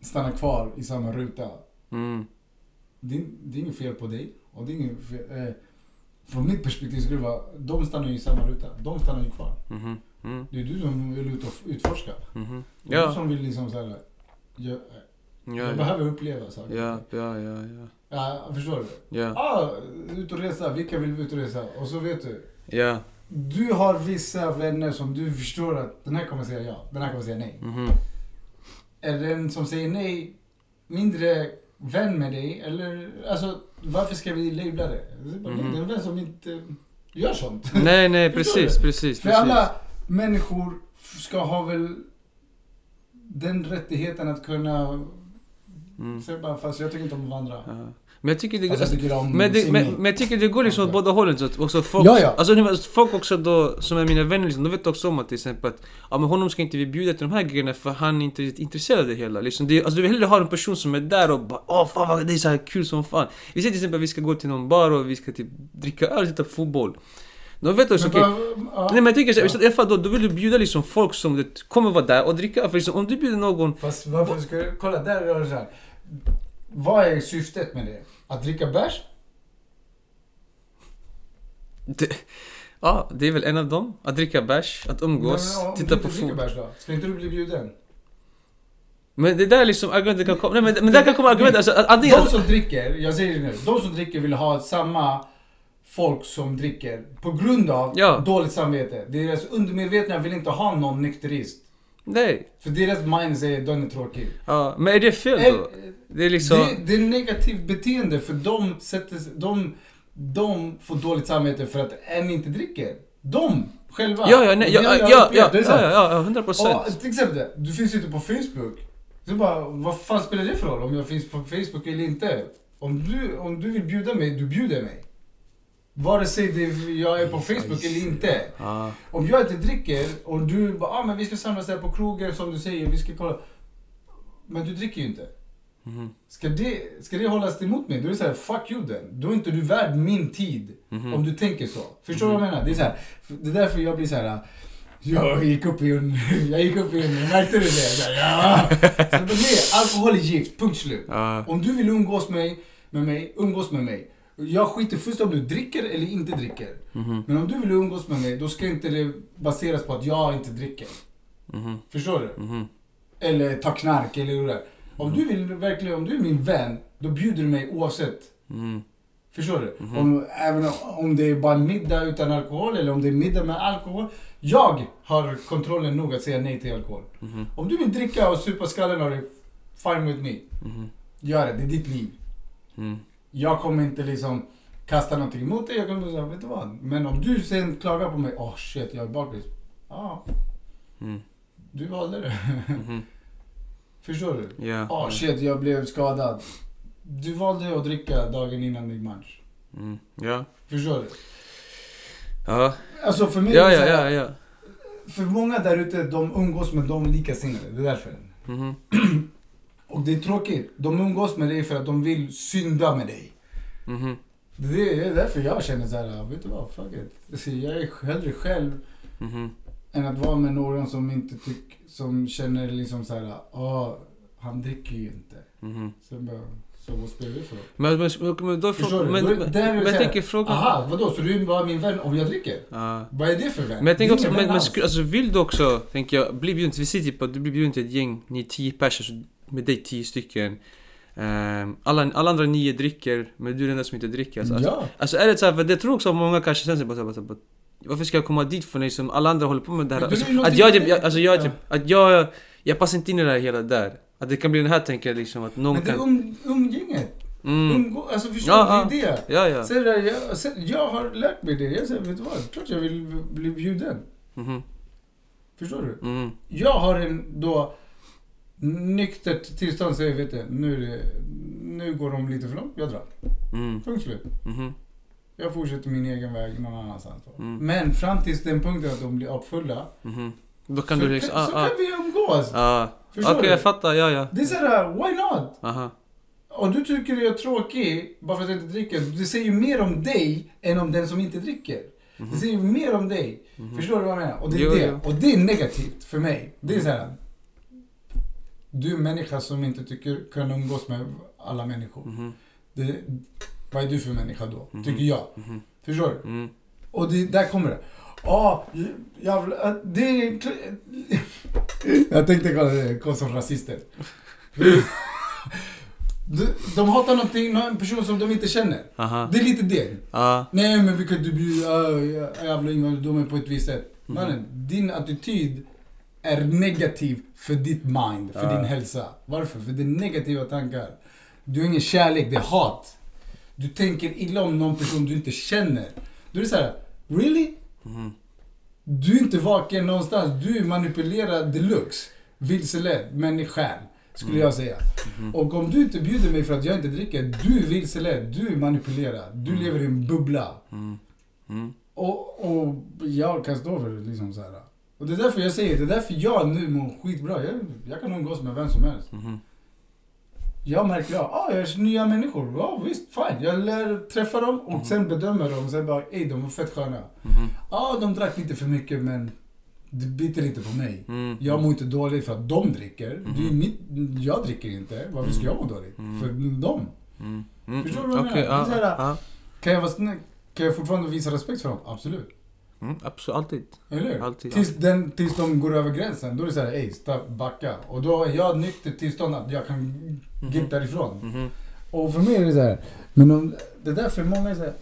[SPEAKER 2] stannar kvar i samma ruta.
[SPEAKER 1] Mm.
[SPEAKER 2] Det är, det är inget fel på dig. Och det är inget fel, eh, från mitt perspektiv skulle det vara, de stannar ju i samma ruta. De stannar ju kvar.
[SPEAKER 1] Mhm. Mm.
[SPEAKER 2] Det är du som vill ut och utforska. Det är du
[SPEAKER 1] Ja.
[SPEAKER 2] som vill liksom såhär, jag,
[SPEAKER 1] Ja,
[SPEAKER 2] jag
[SPEAKER 1] ja.
[SPEAKER 2] behöver uppleva saker.
[SPEAKER 1] Ja, ja, ja, ja.
[SPEAKER 2] Ja, förstår du?
[SPEAKER 1] Ja.
[SPEAKER 2] Ah, ut och resa, vilka vill ut och resa? Och så vet du,
[SPEAKER 1] Ja.
[SPEAKER 2] Du har vissa vänner som du förstår att den här kommer säga ja, den här kommer säga nej.
[SPEAKER 1] Mhm.
[SPEAKER 2] Är den som säger nej mindre vän med dig? Eller, alltså, varför ska vi labla det? Det är,
[SPEAKER 1] Mhm.
[SPEAKER 2] en vän som inte gör sånt.
[SPEAKER 1] Nej, nej, precis, precis,
[SPEAKER 2] För
[SPEAKER 1] precis.
[SPEAKER 2] alla människor ska ha väl den rättigheten att kunna
[SPEAKER 1] Mm.
[SPEAKER 2] säga bara, fast jag tycker inte om att vandra.
[SPEAKER 1] Ja. Men jag tycker det...
[SPEAKER 2] Fast jag tycker
[SPEAKER 1] Men, det, men, men jag tycker det går liksom åt båda hållen. Så att också folk,
[SPEAKER 2] Ja, ja.
[SPEAKER 1] Alltså, folk också då, som är mina vänner, liksom, de vet också om att till exempel att ja, men honom ska inte vi bjuda till de här grejerna för han är inte intresserad av det hela. Liksom, det, alltså, du vill hellre ha en person som är där och bara åh fan vad det är så här kul som fan. Vi säger till exempel att vi ska gå till någon bar och vi ska typ dricka öl och titta på fotboll. De vet också, okej,
[SPEAKER 2] bara, ja.
[SPEAKER 1] Nej men jag tycker så, här, i alla fall då, då vill du bjuda liksom folk som det, kommer vara där och dricka. För liksom, om du bjuder någon...
[SPEAKER 2] Fast varför ska du... Kolla, där är det så här. Vad är syftet med det? Att dricka bärs?
[SPEAKER 1] Det, ja, det är väl en av dem. Att dricka bärs, att umgås,
[SPEAKER 2] Men om
[SPEAKER 1] titta på fotboll.
[SPEAKER 2] Ska inte du bli bjuden?
[SPEAKER 1] Men det där är liksom argumentet kan komma... Nej men, men där kan komma argument, alltså att antingen...
[SPEAKER 2] De som dricker, jag säger det nu. De som dricker vill ha samma folk som dricker på grund av
[SPEAKER 1] Ja.
[SPEAKER 2] dåligt samvete. Deras undermedvetna vill inte ha någon nykterist.
[SPEAKER 1] Nej.
[SPEAKER 2] För deras mind säger den är tråkig.
[SPEAKER 1] Ja, men är det fel då? Det är liksom...
[SPEAKER 2] Det, det är negativt beteende för de, sätter, de, de får dåligt samvete för att en inte dricker. De själva.
[SPEAKER 1] Ja, ja, nej, ja, ja, ja, ja, ja, ja, ja, 100 procent.
[SPEAKER 2] Till exempel, du finns ute på Facebook. Så bara, vad fan spelar det för roll om jag finns på Facebook eller inte? Om du, om du vill bjuda mig, du bjuder mig. Vare sig det, jag är på Facebook eller inte.
[SPEAKER 1] Ja.
[SPEAKER 2] Om jag inte dricker och du bara, ah, men vi ska samlas där på krogen som du säger, vi ska kolla. Men du dricker ju inte.
[SPEAKER 1] Mhm.
[SPEAKER 2] Ska det, ska det hållas emot mig? Då är det såhär, fuck you then. Då är inte du värd min tid.
[SPEAKER 1] Mhm.
[SPEAKER 2] Om du tänker så. Förstår du vad jag menar? Det är, så här, det är därför jag blir så här. Jag gick upp i en... Jag gick upp i en... Märkte du det? Så ja. Så det blir, alkohol är gift, punkt slut.
[SPEAKER 1] Ja.
[SPEAKER 2] Om du vill umgås med, med mig, umgås med mig. Jag skiter först om du dricker eller inte dricker.
[SPEAKER 1] Mhm.
[SPEAKER 2] Men om du vill umgås med mig, då ska inte det baseras på att jag inte dricker.
[SPEAKER 1] Mhm.
[SPEAKER 2] Förstår du?
[SPEAKER 1] Mhm.
[SPEAKER 2] Eller ta knark eller hur det är. Om du vill verkligen, om du är min vän, då bjuder du mig oavsett.
[SPEAKER 1] Mhm.
[SPEAKER 2] Förstår du? Om, även om det är bara middag utan alkohol eller om det är middag med alkohol. Jag har kontrollen nog att säga nej till alkohol.
[SPEAKER 1] Mhm.
[SPEAKER 2] Om du vill dricka och supa skallen av dig, fine with me.
[SPEAKER 1] Mhm.
[SPEAKER 2] Gör det, det är ditt liv. Jag kommer inte liksom kasta någonting emot dig. Jag kommer säga, vet du vad? Men om du sen klagar på mig, åh oh, shit, jag är bakis. Ja,
[SPEAKER 1] Mm.
[SPEAKER 2] du valde det.
[SPEAKER 1] Mhm.
[SPEAKER 2] Förstår du?
[SPEAKER 1] Ja.
[SPEAKER 2] Åh oh, shit, jag blev skadad. Du valde att dricka dagen innan din match.
[SPEAKER 1] Mm. Ja.
[SPEAKER 2] Förstår du?
[SPEAKER 1] Ja.
[SPEAKER 2] Alltså för mig,
[SPEAKER 1] Ja, ja, ja, ja.
[SPEAKER 2] för många där ute, de umgås med de likasinnade. Det är därför.
[SPEAKER 1] Mhm.
[SPEAKER 2] Och det är tråkigt. De umgås med dig för att de vill synda med dig.
[SPEAKER 1] Mhm.
[SPEAKER 2] Det är därför jag känner så här, vet du vad, fuck it. Jag är hellre själv
[SPEAKER 1] Mhm.
[SPEAKER 2] än att vara med någon som inte tycker, som känner liksom så här, ja, han dricker ju inte.
[SPEAKER 1] Mhm.
[SPEAKER 2] Så jag bara, så vad spelar det för roll?
[SPEAKER 1] Men, men, men då
[SPEAKER 2] Förstår
[SPEAKER 1] frågan...
[SPEAKER 2] du?
[SPEAKER 1] Men, men,
[SPEAKER 2] där
[SPEAKER 1] men
[SPEAKER 2] så
[SPEAKER 1] jag tänker frågan...
[SPEAKER 2] Aha, vadå? Så du är bara min vän om jag dricker?
[SPEAKER 1] Ja.
[SPEAKER 2] Vad är det för vän?
[SPEAKER 1] Men jag tänker också, men, men alltså, vill du också, tänker jag, bli bjuden vi säger typ att du blir bjuden till ett gäng, ni är tio personer, så med dig tio stycken. Ehm, alla, alla andra nio dricker, men du är den enda som inte dricker. Alltså, alltså,
[SPEAKER 2] Ja.
[SPEAKER 1] alltså är det så här, för det tror också många kanske känner sig bara, bara, bara, varför ska jag komma dit för dig som alla andra håller på med det här? Alltså, att jag, typ, jag, alltså jag,
[SPEAKER 2] Ja.
[SPEAKER 1] typ, att jag, jag passar inte in i det här hela där. Att det kan bli den här tänker jag liksom att någon
[SPEAKER 2] Men det är
[SPEAKER 1] kan...
[SPEAKER 2] um, umgänget.
[SPEAKER 1] Mm.
[SPEAKER 2] Umgå, alltså förstår
[SPEAKER 1] Ja,
[SPEAKER 2] du? Det är det.
[SPEAKER 1] Ja, ja.
[SPEAKER 2] Sen, jag, sen, jag har lärt mig det. Jag säger, vet du vad? Klart jag vill bli bjuden.
[SPEAKER 1] Mhm.
[SPEAKER 2] Förstår du?
[SPEAKER 1] Mm.
[SPEAKER 2] Jag har en då nyktert tillstånd säger vet du, nu, nu går de lite för långt, jag drar.
[SPEAKER 1] Mm.
[SPEAKER 2] Punkt slut.
[SPEAKER 1] Mhm.
[SPEAKER 2] Jag fortsätter min egen väg någon annanstans.
[SPEAKER 1] Mm.
[SPEAKER 2] Men fram tills den punkten att de blir uppfulla,
[SPEAKER 1] Mhm. Då kan
[SPEAKER 2] så,
[SPEAKER 1] du liksom...
[SPEAKER 2] kan,
[SPEAKER 1] Ah,
[SPEAKER 2] så
[SPEAKER 1] ah.
[SPEAKER 2] kan vi umgås.
[SPEAKER 1] Ja.
[SPEAKER 2] Förstår
[SPEAKER 1] Okej,
[SPEAKER 2] du?
[SPEAKER 1] jag fattar. Ja, ja.
[SPEAKER 2] Det är såhär, why not?
[SPEAKER 1] Aha.
[SPEAKER 2] Om du tycker jag är tråkig bara för att jag inte dricker, det säger ju mer om dig än om den som inte dricker. Det säger ju mer om dig. Förstår du vad jag menar? Och det är
[SPEAKER 1] Jo,
[SPEAKER 2] det.
[SPEAKER 1] jo.
[SPEAKER 2] Och det är negativt för mig. Det är så här. Du är en människa som inte tycker kan umgås med alla människor.
[SPEAKER 1] Mhm.
[SPEAKER 2] Det, vad är du för människa då?
[SPEAKER 1] Mhm.
[SPEAKER 2] Tycker jag.
[SPEAKER 1] Mhm.
[SPEAKER 2] Förstår du?
[SPEAKER 1] Mm.
[SPEAKER 2] Och det, där kommer det. Ja, jävlar. Det är... Jag tänkte kalla det kom som rasister. De, de hatar någonting, någon person som de inte känner.
[SPEAKER 1] Aha.
[SPEAKER 2] Det är lite det.
[SPEAKER 1] Ja.
[SPEAKER 2] Nej men vi kan inte bjuda, äh, jävla invandrare, på ett visst sätt.
[SPEAKER 1] Mhm.
[SPEAKER 2] Mannen, din attityd är negativ för ditt mind, för din hälsa. Varför? För det är negativa tankar. Du har ingen kärlek, det är hat. Du tänker illa om någon person du inte känner. Då är det så här: really?
[SPEAKER 1] Mhm.
[SPEAKER 2] Du är inte vaken någonstans, du är manipulerad deluxe. Vilseledd, själ. Skulle
[SPEAKER 1] Mm.
[SPEAKER 2] jag säga. Och om du inte bjuder mig för att jag inte dricker, du är vilseledd, du är manipulerad. Du lever i en bubbla.
[SPEAKER 1] Mm. Mm.
[SPEAKER 2] Och, och jag kan stå för det liksom så här. Och det är därför jag säger, det är därför jag nu mår skitbra. Jag, jag kan umgås med vem som helst.
[SPEAKER 1] Mhm.
[SPEAKER 2] Jag märker, ja, ah, jag är nya människor. Ja visst, fine. Jag lär träffa dem och sen bedömer dem och sen bara, ey de var fett sköna.
[SPEAKER 1] Mhm.
[SPEAKER 2] Ja, de drack lite för mycket men det biter inte på mig.
[SPEAKER 1] Mm.
[SPEAKER 2] Jag mår inte dåligt för att de dricker. Det är ju mitt, jag dricker inte. Varför ska jag må dåligt?
[SPEAKER 1] Mm.
[SPEAKER 2] För dem.
[SPEAKER 1] Mm. Mm.
[SPEAKER 2] Förstår du vad jag menar?
[SPEAKER 1] Ja.
[SPEAKER 2] här-
[SPEAKER 1] ja.
[SPEAKER 2] Kan jag, vara snäll, kan jag fortfarande visa respekt för dem? Absolut.
[SPEAKER 1] Mm. Absolut, alltid.
[SPEAKER 2] Eller?
[SPEAKER 1] Alltid.
[SPEAKER 2] Tills, den, tills de går över gränsen. Då är det såhär, ey, stopp, backa. Och då är jag nykter tillstånd att jag kan get därifrån.
[SPEAKER 1] Mhm.
[SPEAKER 2] Och för mig är det så här. Men om, det är därför många är så här.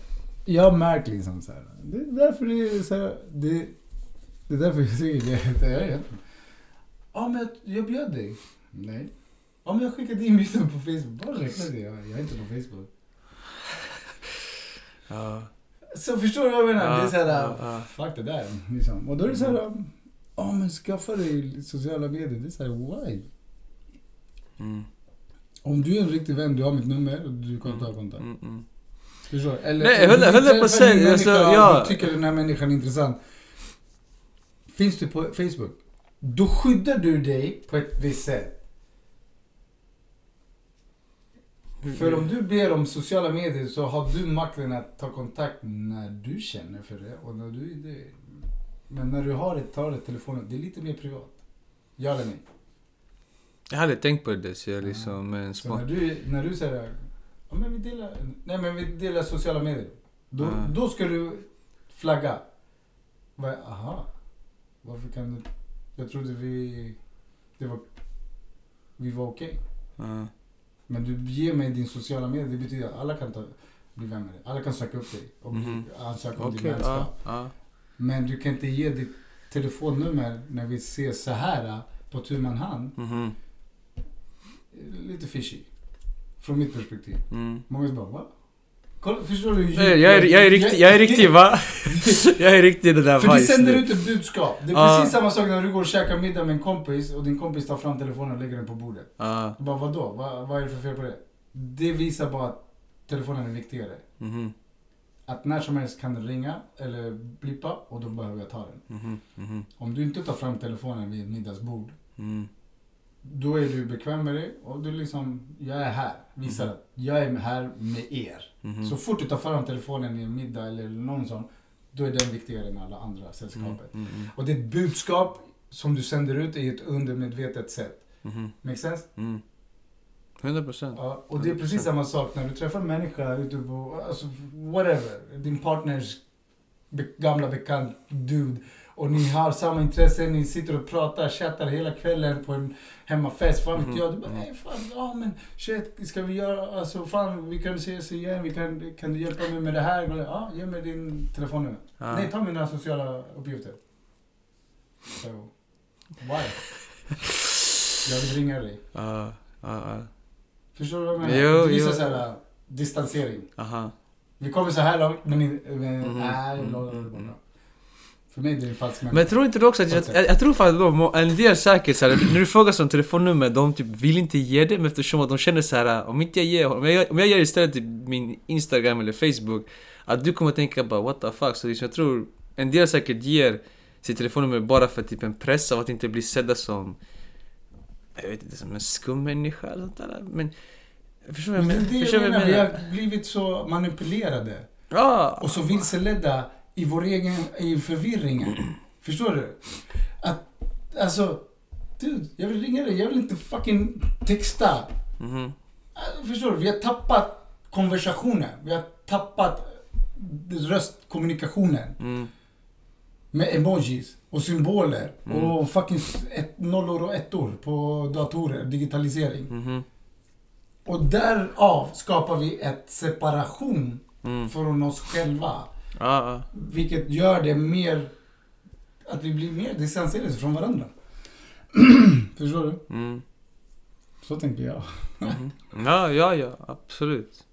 [SPEAKER 2] Jag märker liksom så här. Det är därför det är så här. Det, det är därför jag säger det. det är, ja men jag, jag bjöd dig. Nej. Ja men jag skickade inbjudan på Facebook. Bara räkna det. Jag, jag är inte på Facebook.
[SPEAKER 1] Ja.
[SPEAKER 2] Så förstår du vad jag menar? Det är så här.
[SPEAKER 1] ja.
[SPEAKER 2] Fuck det där. Liksom. Och då är det så här. Ja men skaffa dig sociala medier. Det är så här, why?
[SPEAKER 1] Mm.
[SPEAKER 2] Om du är en riktig vän, du har mitt nummer och du kan ta kontakt.
[SPEAKER 1] Mm. Mm.
[SPEAKER 2] Förstår du? Eller
[SPEAKER 1] Nej, hundra- hundra procent, alltså, ja.
[SPEAKER 2] Du tycker den här människan är intressant. Finns du på Facebook? Då skyddar du dig på ett visst sätt. För om du ber om sociala medier så har du makten att ta kontakt när du känner för det och när du inte... Men när du har det, tar det telefonen, det är lite mer privat. Ja eller nej?
[SPEAKER 1] Jag hade tänkt på det så jag liksom, men
[SPEAKER 2] Så när du, när du säger ja, men vi delar, nej men vi delar sociala medier. Då,
[SPEAKER 1] Ja.
[SPEAKER 2] då ska du flagga. Aha. Varför kan du... Jag trodde vi... Det var... Vi var okej.
[SPEAKER 1] Ja.
[SPEAKER 2] Men du ger mig din sociala medier. Det betyder att alla kan ta, bli vän med dig. Alla kan söka upp dig och
[SPEAKER 1] Mhm.
[SPEAKER 2] ansöka om din
[SPEAKER 1] Okej,
[SPEAKER 2] vänskap.
[SPEAKER 1] ja, ja.
[SPEAKER 2] Men du kan inte ge ditt telefonnummer när vi ses så här på tu man hand.
[SPEAKER 1] Mhm.
[SPEAKER 2] Lite fishy. Från mitt perspektiv.
[SPEAKER 1] Mm.
[SPEAKER 2] Många bara va? Kolla, förstår du?
[SPEAKER 1] Nej, Jag är, jag är riktig, jag är riktig va? Jag är riktig det där
[SPEAKER 2] För
[SPEAKER 1] vice
[SPEAKER 2] sänder ut ett budskap. Det är
[SPEAKER 1] Ja.
[SPEAKER 2] precis samma sak när du går och käkar middag med en kompis och din kompis tar fram telefonen och lägger den på bordet.
[SPEAKER 1] Ja.
[SPEAKER 2] Du bara vadå? Va, vad är det för fel på det? Det visar bara att telefonen är viktigare.
[SPEAKER 1] Mhm.
[SPEAKER 2] Att när som helst kan den ringa eller blippa och då behöver jag ta den.
[SPEAKER 1] Mhm. Mhm.
[SPEAKER 2] Om du inte tar fram telefonen vid ett middagsbord,
[SPEAKER 1] Mm.
[SPEAKER 2] då är du bekväm med det och du liksom, jag är här. Visar att jag är här med er.
[SPEAKER 1] Mhm.
[SPEAKER 2] Så fort du tar fram telefonen i en middag eller någon sån, då är den viktigare än alla andra
[SPEAKER 1] Mm.
[SPEAKER 2] sällskapet.
[SPEAKER 1] Mm. Mm.
[SPEAKER 2] Och det är ett budskap som du sänder ut i ett undermedvetet sätt.
[SPEAKER 1] Mhm.
[SPEAKER 2] Make sense?
[SPEAKER 1] Mm. 100 procent.
[SPEAKER 2] Ja, och det är precis samma sak när du träffar en människa ute på, alltså whatever, din partners be gamla bekant dude och ni har samma intresse, ni sitter och pratar, chattar hela kvällen på en hemmafest, fan vet
[SPEAKER 1] Mhm,
[SPEAKER 2] jag. Du bara, nej fan, ja men shit, ska vi göra, alltså fan vi kan ses igen, vi kan, kan du hjälpa mig med det här? Ja, ge mig din telefonnummer.
[SPEAKER 1] Ja.
[SPEAKER 2] Nej, ta mina sociala uppgifter. So, why? Jag vill ringa dig.
[SPEAKER 1] Ja. ja.
[SPEAKER 2] Förstår du vad jag menar?
[SPEAKER 1] Jo,
[SPEAKER 2] det visar
[SPEAKER 1] jo.
[SPEAKER 2] så här, äh, distansering.
[SPEAKER 1] Aha.
[SPEAKER 2] Vi kommer så här långt, men, men
[SPEAKER 1] Mhm,
[SPEAKER 2] nej,
[SPEAKER 1] mm, mm, mm.
[SPEAKER 2] För mig det är det falsk
[SPEAKER 1] Men jag tror inte du också att... Jag, jag, jag tror fan de, en del säkert såhär, när du frågar om telefonnummer, de typ vill inte ge det men eftersom att de känner så här om inte jag ger om jag, om jag ger istället typ min Instagram eller Facebook, att du kommer tänka bara what the fuck, så liksom, jag tror en del säkert ger sitt telefonnummer bara för typ en press av att inte bli sedda som, jag vet inte, som en skum människa eller sånt där. Men, förstår du vad jag
[SPEAKER 2] det
[SPEAKER 1] menar?
[SPEAKER 2] är det jag menar, vi har blivit så manipulerade.
[SPEAKER 1] Ja!
[SPEAKER 2] Och så vilseledda i vår egen i förvirringen. Förstår du? Att, alltså, dude, jag vill ringa dig, jag vill inte fucking texta.
[SPEAKER 1] Mhm.
[SPEAKER 2] Äh, Förstår du? Vi har tappat konversationen. Vi har tappat röstkommunikationen.
[SPEAKER 1] Mm.
[SPEAKER 2] Med emojis och symboler
[SPEAKER 1] Mm.
[SPEAKER 2] och fucking ett, nollor och ettor på datorer, digitalisering.
[SPEAKER 1] Mhm.
[SPEAKER 2] Och därav skapar vi ett separation
[SPEAKER 1] Mm.
[SPEAKER 2] från oss själva.
[SPEAKER 1] Ja, ja.
[SPEAKER 2] Vilket gör det mer, att vi blir mer distanserade från varandra. Förstår du?
[SPEAKER 1] Mm.
[SPEAKER 2] Så tänker jag.
[SPEAKER 1] Mhm. Ja, ja, ja, absolut.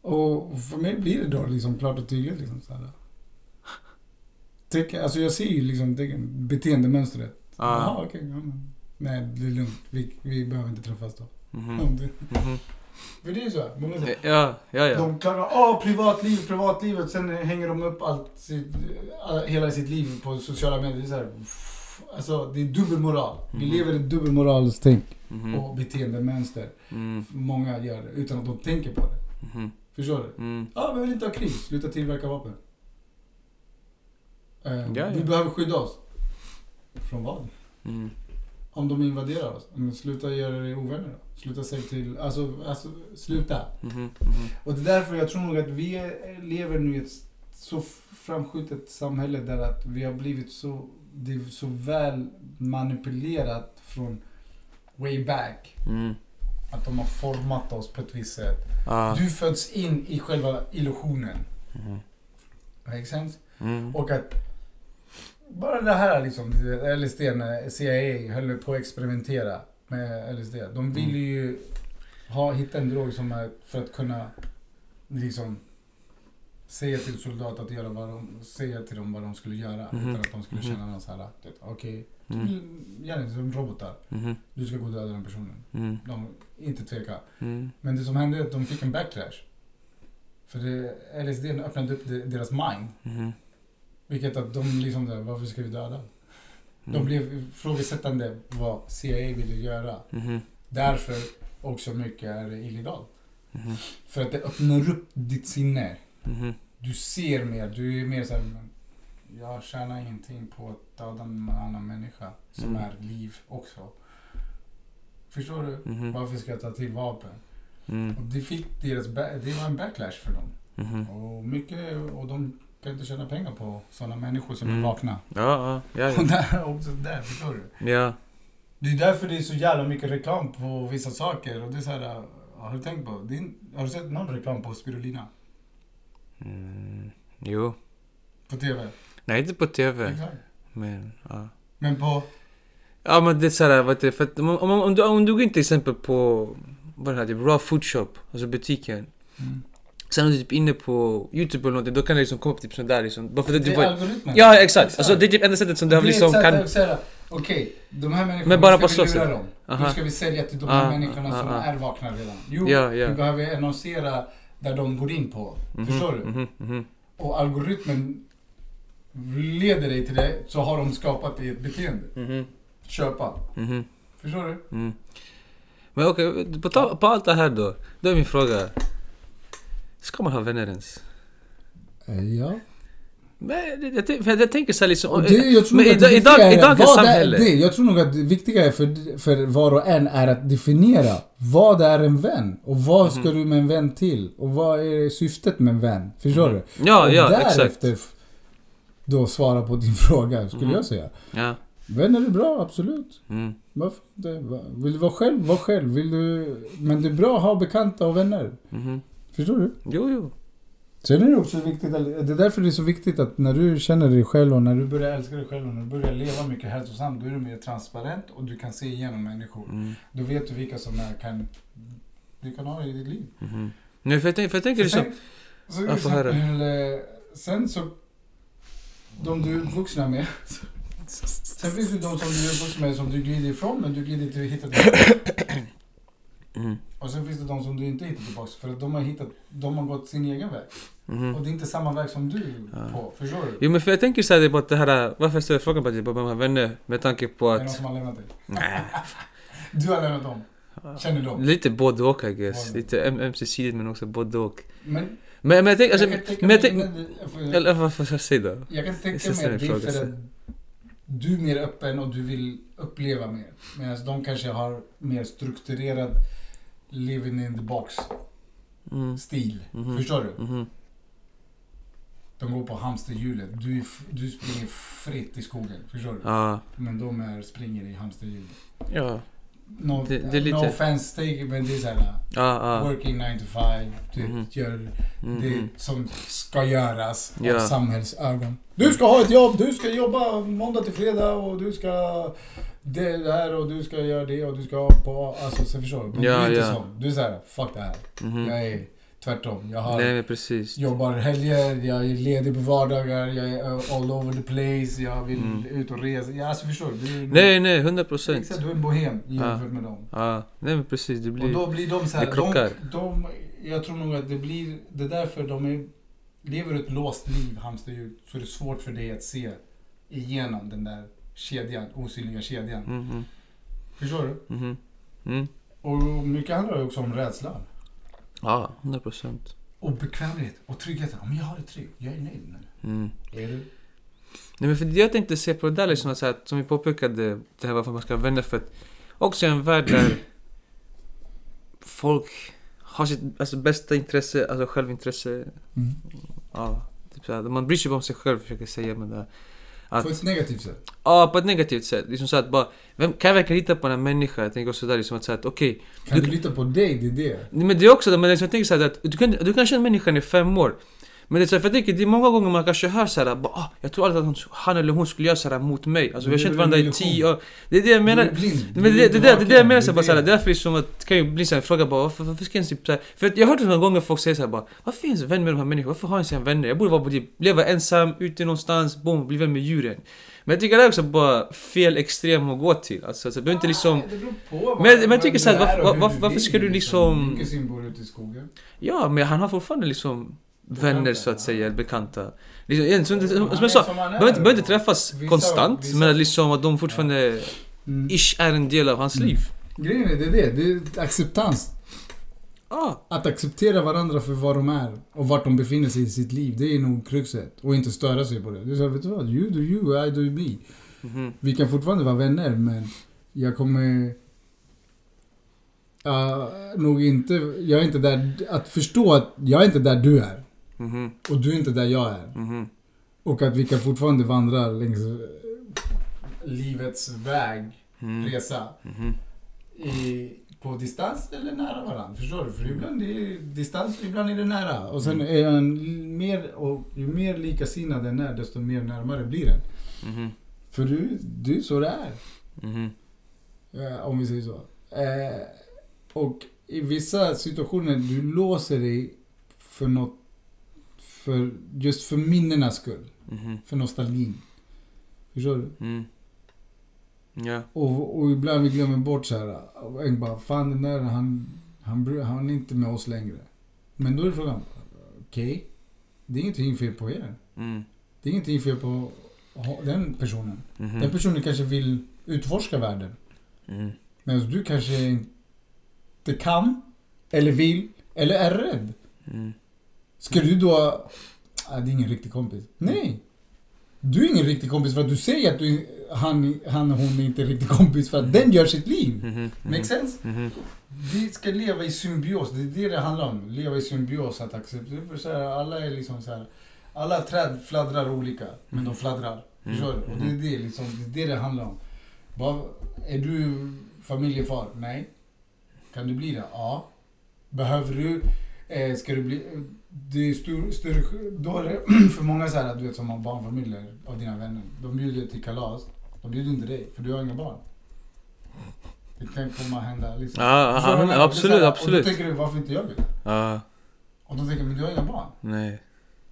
[SPEAKER 2] Och för mig blir det då liksom klart och tydligt. Liksom, så här. Tecken, alltså jag ser ju liksom tecken, beteendemönstret.
[SPEAKER 1] Ja.
[SPEAKER 2] Jaha, okej. ja, nej, det är lugnt. Vi, vi behöver inte träffas då. Det,
[SPEAKER 1] Mhm.
[SPEAKER 2] För det är ju så. Många säger,
[SPEAKER 1] Ja, ja, ja.
[SPEAKER 2] De klarar av privatliv, privatlivet. Sen hänger de upp allt sitt, hela sitt liv på sociala medier. Det är så här, alltså det är dubbelmoral. Vi
[SPEAKER 1] Mhm.
[SPEAKER 2] lever i dubbelmoralstänk
[SPEAKER 1] Mhm.
[SPEAKER 2] och beteendemönster.
[SPEAKER 1] Mm.
[SPEAKER 2] Många gör det utan att de tänker på det.
[SPEAKER 1] Mhm.
[SPEAKER 2] Förstår du?
[SPEAKER 1] Mm.
[SPEAKER 2] Ja, vi vill inte ha krig. Sluta tillverka vapen. Eh,
[SPEAKER 1] Ja, ja.
[SPEAKER 2] Vi behöver skydda oss. Från vad?
[SPEAKER 1] Mm.
[SPEAKER 2] Om de invaderar oss. Men sluta göra det ovänner då. Sluta säga till... Alltså, alltså sluta.
[SPEAKER 1] Mhm. Mhm.
[SPEAKER 2] Och det är därför jag tror nog att vi lever nu i ett så framskjutet samhälle där att vi har blivit så, det är så väl manipulerat från way back.
[SPEAKER 1] Mm.
[SPEAKER 2] Att de har format oss på ett visst sätt.
[SPEAKER 1] Ja.
[SPEAKER 2] Du föds in i själva illusionen.
[SPEAKER 1] Mhm.
[SPEAKER 2] Make sense?
[SPEAKER 1] Mm.
[SPEAKER 2] Och att bara det här liksom, LSD när CIA höll på att experimentera med LSD. De ville ju ha, hitta en drog som är för att kunna liksom säga till soldater att göra vad de, säga till dem vad de skulle göra
[SPEAKER 1] Mhm.
[SPEAKER 2] utan att de skulle
[SPEAKER 1] Mhm.
[SPEAKER 2] känna någon så här, okej,
[SPEAKER 1] Mm.
[SPEAKER 2] okay, gärna som robotar.
[SPEAKER 1] Mhm.
[SPEAKER 2] Du ska gå och döda den personen.
[SPEAKER 1] Mm.
[SPEAKER 2] De inte tveka.
[SPEAKER 1] Mm.
[SPEAKER 2] Men det som hände är att de fick en backlash. För det, LSD öppnade upp de- deras mind. Vilket att de liksom, där, varför ska vi döda? De
[SPEAKER 1] Mm.
[SPEAKER 2] blev ifrågasättande vad CIA ville göra.
[SPEAKER 1] Mhm.
[SPEAKER 2] Därför också mycket är illegalt.
[SPEAKER 1] Mhm.
[SPEAKER 2] För att det öppnar upp ditt sinne.
[SPEAKER 1] Mhm.
[SPEAKER 2] Du ser mer, du är mer såhär, jag tjänar ingenting på att döda en annan människa som
[SPEAKER 1] Mm.
[SPEAKER 2] är liv också. Förstår du?
[SPEAKER 1] Mhm.
[SPEAKER 2] Varför ska jag ta till vapen?
[SPEAKER 1] Mm.
[SPEAKER 2] Och det fick deras, det var en backlash för dem.
[SPEAKER 1] Mhm.
[SPEAKER 2] Och mycket, och de kan inte tjäna pengar på sådana människor som
[SPEAKER 1] Mm.
[SPEAKER 2] är vakna.
[SPEAKER 1] Ja, ja, ja,
[SPEAKER 2] Och där, också där, förstår du?
[SPEAKER 1] ja.
[SPEAKER 2] Det är därför det är så jävla mycket reklam på vissa saker. Och det är så här, har du tänkt på, är, har du sett någon reklam på spirulina?
[SPEAKER 1] Mm. Jo.
[SPEAKER 2] På TV?
[SPEAKER 1] Nej, inte på TV.
[SPEAKER 2] Exakt.
[SPEAKER 1] Men, ja.
[SPEAKER 2] Men på,
[SPEAKER 1] Ja men det är såhär, vad heter det, för att om, om, om, du, om du går in till exempel på, vad det här, typ Raw Food Shop, alltså butiken.
[SPEAKER 2] mm.
[SPEAKER 1] Sen är du typ inne på YouTube eller någonting, då kan det liksom komma upp typ sånt där liksom. Bara för
[SPEAKER 2] det
[SPEAKER 1] du
[SPEAKER 2] är
[SPEAKER 1] bara,
[SPEAKER 2] algoritmen.
[SPEAKER 1] Ja exakt, alltså det är typ enda sättet som det har
[SPEAKER 2] är
[SPEAKER 1] liksom kan...
[SPEAKER 2] okej, de här människorna,
[SPEAKER 1] Men bara
[SPEAKER 2] nu
[SPEAKER 1] på
[SPEAKER 2] ska vi lura dem.
[SPEAKER 1] Aha.
[SPEAKER 2] Nu ska vi sälja till de här
[SPEAKER 1] Ah,
[SPEAKER 2] människorna
[SPEAKER 1] ah,
[SPEAKER 2] som
[SPEAKER 1] ah.
[SPEAKER 2] är vakna redan. Jo,
[SPEAKER 1] Ja, ja.
[SPEAKER 2] vi behöver annonsera där de går in på.
[SPEAKER 1] Mhm,
[SPEAKER 2] Förstår du?
[SPEAKER 1] mhm, mhm.
[SPEAKER 2] Och algoritmen leder dig till det, så har de skapat i ett beteende.
[SPEAKER 1] Mhm,
[SPEAKER 2] Köpa.
[SPEAKER 1] mhm,
[SPEAKER 2] Förstår du?
[SPEAKER 1] mhm. Men okej, på, ta- på allt det här då. Då är min fråga. Ska man ha vänner ens?
[SPEAKER 2] Ja.
[SPEAKER 1] Men jag, jag, för jag tänker såhär liksom...
[SPEAKER 2] Och det, jag tror
[SPEAKER 1] men
[SPEAKER 2] att det
[SPEAKER 1] idag, idag,
[SPEAKER 2] är,
[SPEAKER 1] i dagens
[SPEAKER 2] vad
[SPEAKER 1] samhälle...
[SPEAKER 2] Är det, jag tror nog att det viktiga är för, för var och en är att definiera vad är en vän? Och vad ska
[SPEAKER 1] Mhm.
[SPEAKER 2] du med en vän till? Och vad är syftet med en vän? Förstår du?
[SPEAKER 1] Ja,
[SPEAKER 2] och
[SPEAKER 1] ja,
[SPEAKER 2] därefter
[SPEAKER 1] exakt.
[SPEAKER 2] då svara på din fråga, skulle
[SPEAKER 1] Mhm.
[SPEAKER 2] jag säga.
[SPEAKER 1] Ja.
[SPEAKER 2] Vänner är bra, absolut.
[SPEAKER 1] Mm.
[SPEAKER 2] Varför inte? Vill du vara själv, var själv. Vill du... Men det är bra att ha bekanta och vänner.
[SPEAKER 1] Mhm.
[SPEAKER 2] Förstår du?
[SPEAKER 1] Jo, jo.
[SPEAKER 2] Sen är det också viktigt, det är därför det är så viktigt att när du känner dig själv och när du börjar älska dig själv och när du börjar leva mycket hälsosamt, då är du mer transparent och du kan se igenom människor.
[SPEAKER 1] Mm.
[SPEAKER 2] Då vet du vilka som är, kan, du kan ha i ditt liv.
[SPEAKER 1] Mhm. Nej, för jag, för jag tänker liksom...
[SPEAKER 2] Så,
[SPEAKER 1] Ja, få höra.
[SPEAKER 2] eh, sen så, de du är uppvuxna med, sen finns det de som du är uppvuxna med som du glider ifrån men du glider inte hittat tillbaka.
[SPEAKER 1] Mm.
[SPEAKER 2] Och sen finns det de som du inte hittar tillbaka för att de har hittat, de har gått sin egen väg.
[SPEAKER 1] Mhm.
[SPEAKER 2] Och det är inte samma väg som du
[SPEAKER 1] Ja.
[SPEAKER 2] på, förstår du?
[SPEAKER 1] Jo men för jag tänker såhär det är bara att det här, varför jag ställer frågan på att jag bara med vänner med tanke på
[SPEAKER 2] Är det någon
[SPEAKER 1] att...
[SPEAKER 2] som har lämnat dig?
[SPEAKER 1] Nej.
[SPEAKER 2] Du har lämnat dem? Känner dem?
[SPEAKER 1] Lite både och I guess.
[SPEAKER 2] Både.
[SPEAKER 1] Lite ömsesidigt men också både och.
[SPEAKER 2] Men
[SPEAKER 1] Men, men jag tänker, alltså,
[SPEAKER 2] jag
[SPEAKER 1] men jag tänker...
[SPEAKER 2] jag
[SPEAKER 1] Eller vad får jag säga då?
[SPEAKER 2] jag kan tänka mig att det är för att du är mer öppen och du vill uppleva mer. Medan de kanske har mer strukturerad living in the box
[SPEAKER 1] Mm.
[SPEAKER 2] stil.
[SPEAKER 1] Mhm.
[SPEAKER 2] Förstår du?
[SPEAKER 1] Mhm.
[SPEAKER 2] De går på hamsterhjulet. Du, du springer fritt i skogen. Förstår du?
[SPEAKER 1] Ja.
[SPEAKER 2] Men de är, springer i hamsterhjulet.
[SPEAKER 1] Ja.
[SPEAKER 2] No,
[SPEAKER 1] Det- det är lite-
[SPEAKER 2] no offense take, men det är såhär
[SPEAKER 1] Ja, ja.
[SPEAKER 2] working 9 to 5. Du
[SPEAKER 1] Mhm.
[SPEAKER 2] gör
[SPEAKER 1] Mhm.
[SPEAKER 2] det som ska göras av
[SPEAKER 1] Ja.
[SPEAKER 2] samhällsögon. Du ska ha ett jobb, du ska jobba måndag till fredag och du ska det där och du ska göra det och du ska på... Alltså så förstår du? Men
[SPEAKER 1] Ja,
[SPEAKER 2] du är inte
[SPEAKER 1] ja.
[SPEAKER 2] sån. Du är såhär, fuck det här.
[SPEAKER 1] Mhm.
[SPEAKER 2] Jag är tvärtom. Jag har,
[SPEAKER 1] Nej precis.
[SPEAKER 2] jobbar helger, jag är ledig på vardagar, jag är all over the place, jag vill
[SPEAKER 1] Mm.
[SPEAKER 2] ut och resa. Ja, alltså förstår du? du är,
[SPEAKER 1] Nej nej, 100 procent.
[SPEAKER 2] Exakt, du är en bohem jämfört
[SPEAKER 1] Ja.
[SPEAKER 2] med dem.
[SPEAKER 1] Ja. Nej men precis, det
[SPEAKER 2] Och
[SPEAKER 1] blir...
[SPEAKER 2] då blir de så här,
[SPEAKER 1] det krockar.
[SPEAKER 2] de, de, jag tror nog att det blir, det är därför de är, lever ett låst liv, hamsterhjul, så är det svårt för dig att se igenom den där kedjan, osynliga kedjan.
[SPEAKER 1] Mhm.
[SPEAKER 2] Förstår du?
[SPEAKER 1] Mhm. Mm.
[SPEAKER 2] Och mycket handlar också om rädsla.
[SPEAKER 1] Ja, 100 procent.
[SPEAKER 2] Och bekvämlighet och tryggheten. Om jag har det tryggt, jag är nöjd nu.
[SPEAKER 1] Mm.
[SPEAKER 2] Är du?
[SPEAKER 1] Nej men för jag tänkte se på det där liksom, så att, som vi påpekade, det här varför man ska vänner för att också i en värld där folk har sitt alltså, bästa intresse, alltså självintresse.
[SPEAKER 2] Mm.
[SPEAKER 1] Ja, typ så här, man bryr sig om sig själv försöker säga men det, att,
[SPEAKER 2] På ett negativt sätt.
[SPEAKER 1] Ja, på ett negativt sätt. Liksom så att bara, vem, kan jag verkligen lita på den här människan? Jag tänker också där liksom att säga att okej,
[SPEAKER 2] Kan
[SPEAKER 1] Du-
[SPEAKER 2] du lita på dig? Det är det.
[SPEAKER 1] men det är också det, men liksom, jag tänker så här att du kan, du kan känna människan i fem år. Men det är så för jag tänker, det är många gånger man kanske hör såhär, ah, jag tror aldrig att han eller hon skulle göra såhär mot mig. Alltså vi har
[SPEAKER 2] är
[SPEAKER 1] känt
[SPEAKER 2] en
[SPEAKER 1] varandra i tio år. Det är det jag menar.
[SPEAKER 2] Är.
[SPEAKER 1] Men det,
[SPEAKER 2] är
[SPEAKER 1] det, det, det, är det jag menar så här, bara
[SPEAKER 2] Det är
[SPEAKER 1] såhär, därför liksom att, det kan ju bli såhär, fråga bara varför, varför ska ens typ såhär, För jag har hört några gånger folk säga såhär bara Varför finns vän med de här människorna? Varför har jag inte vänner? Jag borde vara typ, leva ensam, ute någonstans, boom, bli vän med djuren. Men jag tycker det är också bara fel extrem att gå till. Alltså, alltså, inte liksom...
[SPEAKER 2] Det beror på
[SPEAKER 1] Men- men jag tycker
[SPEAKER 2] vad
[SPEAKER 1] så här,
[SPEAKER 2] du är
[SPEAKER 1] varför- varför- varför ska du liksom-
[SPEAKER 2] Min kusin bor ute i skogen.
[SPEAKER 1] Ja, men han har fortfarande liksom vänner så att säga, eller bekanta. Liksom, som, som, jag sa, behöver inte, träffas konstant, men liksom att de fortfarande
[SPEAKER 2] Mm.
[SPEAKER 1] ish är en del av hans
[SPEAKER 2] Mm.
[SPEAKER 1] liv.
[SPEAKER 2] Grejen är det, är det. det är acceptans.
[SPEAKER 1] Ah,
[SPEAKER 2] Att acceptera varandra för vad de är och vart de befinner sig i sitt liv. Det är nog kruxet. Och inte störa sig på det. Det är så här, vet du vad? You do you, I do me.
[SPEAKER 1] mhm,
[SPEAKER 2] Vi kan fortfarande vara vänner men jag kommer... Ja, nog inte... Jag är inte där... Att förstå att jag är inte där du är.
[SPEAKER 1] Mhm,
[SPEAKER 2] Och du är inte där jag är.
[SPEAKER 1] mhm,
[SPEAKER 2] Och att vi kan fortfarande vandra längs eh, livets väg,
[SPEAKER 1] mhm,
[SPEAKER 2] resa.
[SPEAKER 1] mhm.
[SPEAKER 2] I, på distans eller nära varandra. Förstår du? För ibland är det distans, ibland är det nära. Och sen är en mer, och ju mer likasinnad den är, desto mer närmare blir den.
[SPEAKER 1] Mhm,
[SPEAKER 2] För du, du är så det är.
[SPEAKER 1] mhm,
[SPEAKER 2] Eh, om vi säger så. Eh, och i vissa situationer, du låser dig för något, för, just för minnenas skull.
[SPEAKER 1] mhm,
[SPEAKER 2] För nostalgin. Förstår du?
[SPEAKER 1] mm. Ja.
[SPEAKER 2] Och, och ibland vi glömmer bort så här. En bara, fan den där, han, han, han är inte med oss längre. Men då är frågan, okej. det är ingenting fel på er.
[SPEAKER 1] Mm.
[SPEAKER 2] Det är ingenting fel på den personen.
[SPEAKER 1] mhm,
[SPEAKER 2] Den personen kanske vill utforska världen.
[SPEAKER 1] mm.
[SPEAKER 2] Medan du kanske inte kan, eller vill, eller är rädd.
[SPEAKER 1] Mm.
[SPEAKER 2] Ska du då... Ah, det är ingen riktig kompis. Nej! Du är ingen riktig kompis för att du säger att du, han, han och hon är inte riktig kompis för att den gör sitt liv.
[SPEAKER 1] Mhm,
[SPEAKER 2] Make sense?
[SPEAKER 1] mhm,
[SPEAKER 2] Vi ska leva i symbios, det är det det handlar om. Leva i symbios, att acceptera. Alla är liksom så här. Alla träd fladdrar olika, men de fladdrar. Förstår du? Och det är det, liksom, det är det det handlar om. Bara, är du familjefar? Nej. Kan du bli det? Ja. Behöver du? Eh, ska du bli... Det är stor, större... Då är det för många så här, att du vet, som har barnfamiljer av dina vänner. De bjuder till kalas. De bjuder inte dig, för du har inga barn. Det kan komma att hända liksom.
[SPEAKER 1] Ja, ja,
[SPEAKER 2] menar?
[SPEAKER 1] absolut,
[SPEAKER 2] här,
[SPEAKER 1] absolut.
[SPEAKER 2] Och då tänker du, varför inte jag vill?
[SPEAKER 1] Ja,
[SPEAKER 2] Och då tänker men du har inga barn.
[SPEAKER 1] nej.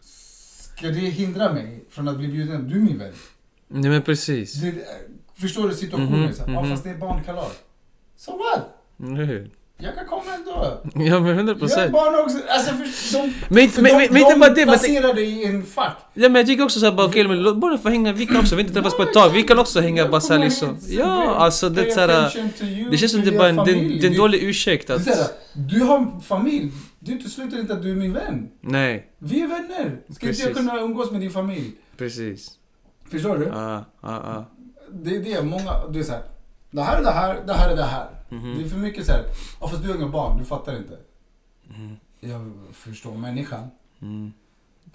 [SPEAKER 2] Ska det hindra mig från att bli bjuden? Du är min vän.
[SPEAKER 1] Nej men precis.
[SPEAKER 2] Det, förstår du situationen?
[SPEAKER 1] Mhm,
[SPEAKER 2] så här, Ja,
[SPEAKER 1] mhm.
[SPEAKER 2] fast det är barnkalas. So what?
[SPEAKER 1] Hur?
[SPEAKER 2] Jag kan komma ändå.
[SPEAKER 1] Ja men hundra
[SPEAKER 2] Jag har
[SPEAKER 1] procent.
[SPEAKER 2] barn också. Alltså, för, de,
[SPEAKER 1] Men
[SPEAKER 2] för
[SPEAKER 1] men,
[SPEAKER 2] de,
[SPEAKER 1] men, men inte
[SPEAKER 2] de
[SPEAKER 1] bara det, men,
[SPEAKER 2] i en fack.
[SPEAKER 1] ja, men jag tycker också såhär bara okej men låt bara få hänga, vi kan också, vi har inte träffats på ett tag, vi kan också hänga bara såhär liksom. Ja alltså det är såhär, det känns som det är bara en, det, är- det är en dålig ursäkt att...
[SPEAKER 2] såhär, du har familj. Det utesluter inte att du är min vän.
[SPEAKER 1] Nej,
[SPEAKER 2] Vi är vänner. Ska inte jag
[SPEAKER 1] Precis.
[SPEAKER 2] kunna umgås med din familj?
[SPEAKER 1] precis.
[SPEAKER 2] Förstår du?
[SPEAKER 1] Ja, ja, ja.
[SPEAKER 2] Det är det många, det är såhär. Det här är det här, det här är det här.
[SPEAKER 1] Mhm.
[SPEAKER 2] Det är för mycket såhär, fast du har inga barn, du fattar inte.
[SPEAKER 1] Mhm,
[SPEAKER 2] Jag förstår människan.
[SPEAKER 1] mm,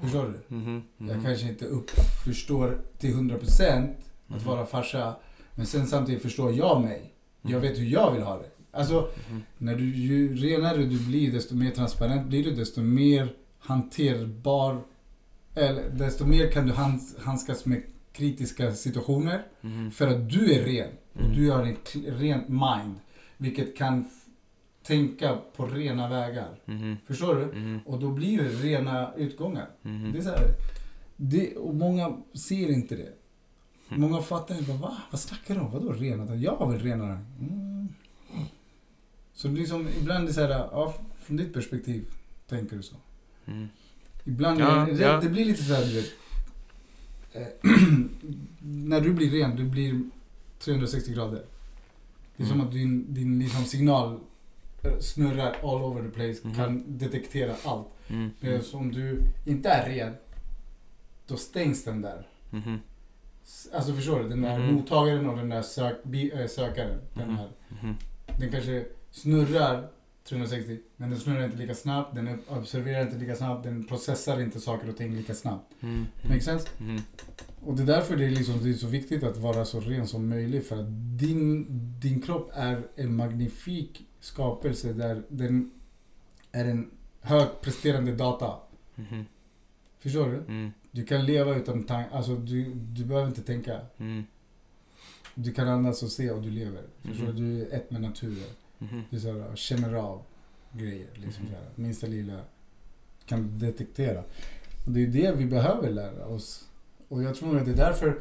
[SPEAKER 2] Förstår du?
[SPEAKER 1] mhm.
[SPEAKER 2] Jag kanske inte upp, förstår till 100% att
[SPEAKER 1] Mhm.
[SPEAKER 2] vara farsa. Men sen samtidigt förstår jag mig. Jag vet hur jag vill ha det. Alltså,
[SPEAKER 1] Mhm.
[SPEAKER 2] när du, ju renare du blir, desto mer transparent blir du, desto mer hanterbar. Eller desto mer kan du hands, handskas med kritiska situationer. För att du är ren. Och
[SPEAKER 1] Mm.
[SPEAKER 2] du har kl- rent mind. Vilket kan tänka på rena vägar.
[SPEAKER 1] Mhm,
[SPEAKER 2] Förstår du?
[SPEAKER 1] mhm,
[SPEAKER 2] Och då blir det rena utgångar.
[SPEAKER 1] mhm.
[SPEAKER 2] Det är så här, det, och många ser inte det.
[SPEAKER 1] Mm.
[SPEAKER 2] Många fattar inte. Va? Vad snackar du om? Vadå renat? Jag har väl renare? Mm. Så liksom, ibland är det så här, ja, från ditt perspektiv tänker du så.
[SPEAKER 1] Mm.
[SPEAKER 2] Ibland
[SPEAKER 1] Ja,
[SPEAKER 2] är det,
[SPEAKER 1] ja.
[SPEAKER 2] det blir lite så här, du vet. eh, när du blir ren, du blir 360 grader. Det är som
[SPEAKER 1] Mm.
[SPEAKER 2] att din, din liksom signal eh, snurrar all over the place,
[SPEAKER 1] Mhm.
[SPEAKER 2] kan detektera allt.
[SPEAKER 1] Mm.
[SPEAKER 2] Medan om du inte är ren, då stängs den där. S- Alltså förstår du? Den där
[SPEAKER 1] Mhm.
[SPEAKER 2] mottagaren och den där sök, bi, äh, sökaren. Den, här, den kanske snurrar 360, men den snurrar inte lika snabbt, den observerar inte lika snabbt, den processar inte saker och ting lika snabbt.
[SPEAKER 1] Mm.
[SPEAKER 2] Make sense? Och det är därför det är, liksom, det är så viktigt att vara så ren som möjligt. För att din, din kropp är en magnifik skapelse där den är en högpresterande data.
[SPEAKER 1] Mhm.
[SPEAKER 2] Förstår du?
[SPEAKER 1] Mm.
[SPEAKER 2] Du kan leva utan tanke, alltså du, du behöver inte tänka.
[SPEAKER 1] Mm.
[SPEAKER 2] Du kan andas och se och du lever. Förstår
[SPEAKER 1] Mhm.
[SPEAKER 2] du? Du är ett med naturen.
[SPEAKER 1] Mhm.
[SPEAKER 2] Du så här, känner av grejer. Liksom så här, minsta lilla kan detektera. Och det är det vi behöver lära oss. Och jag tror att det är därför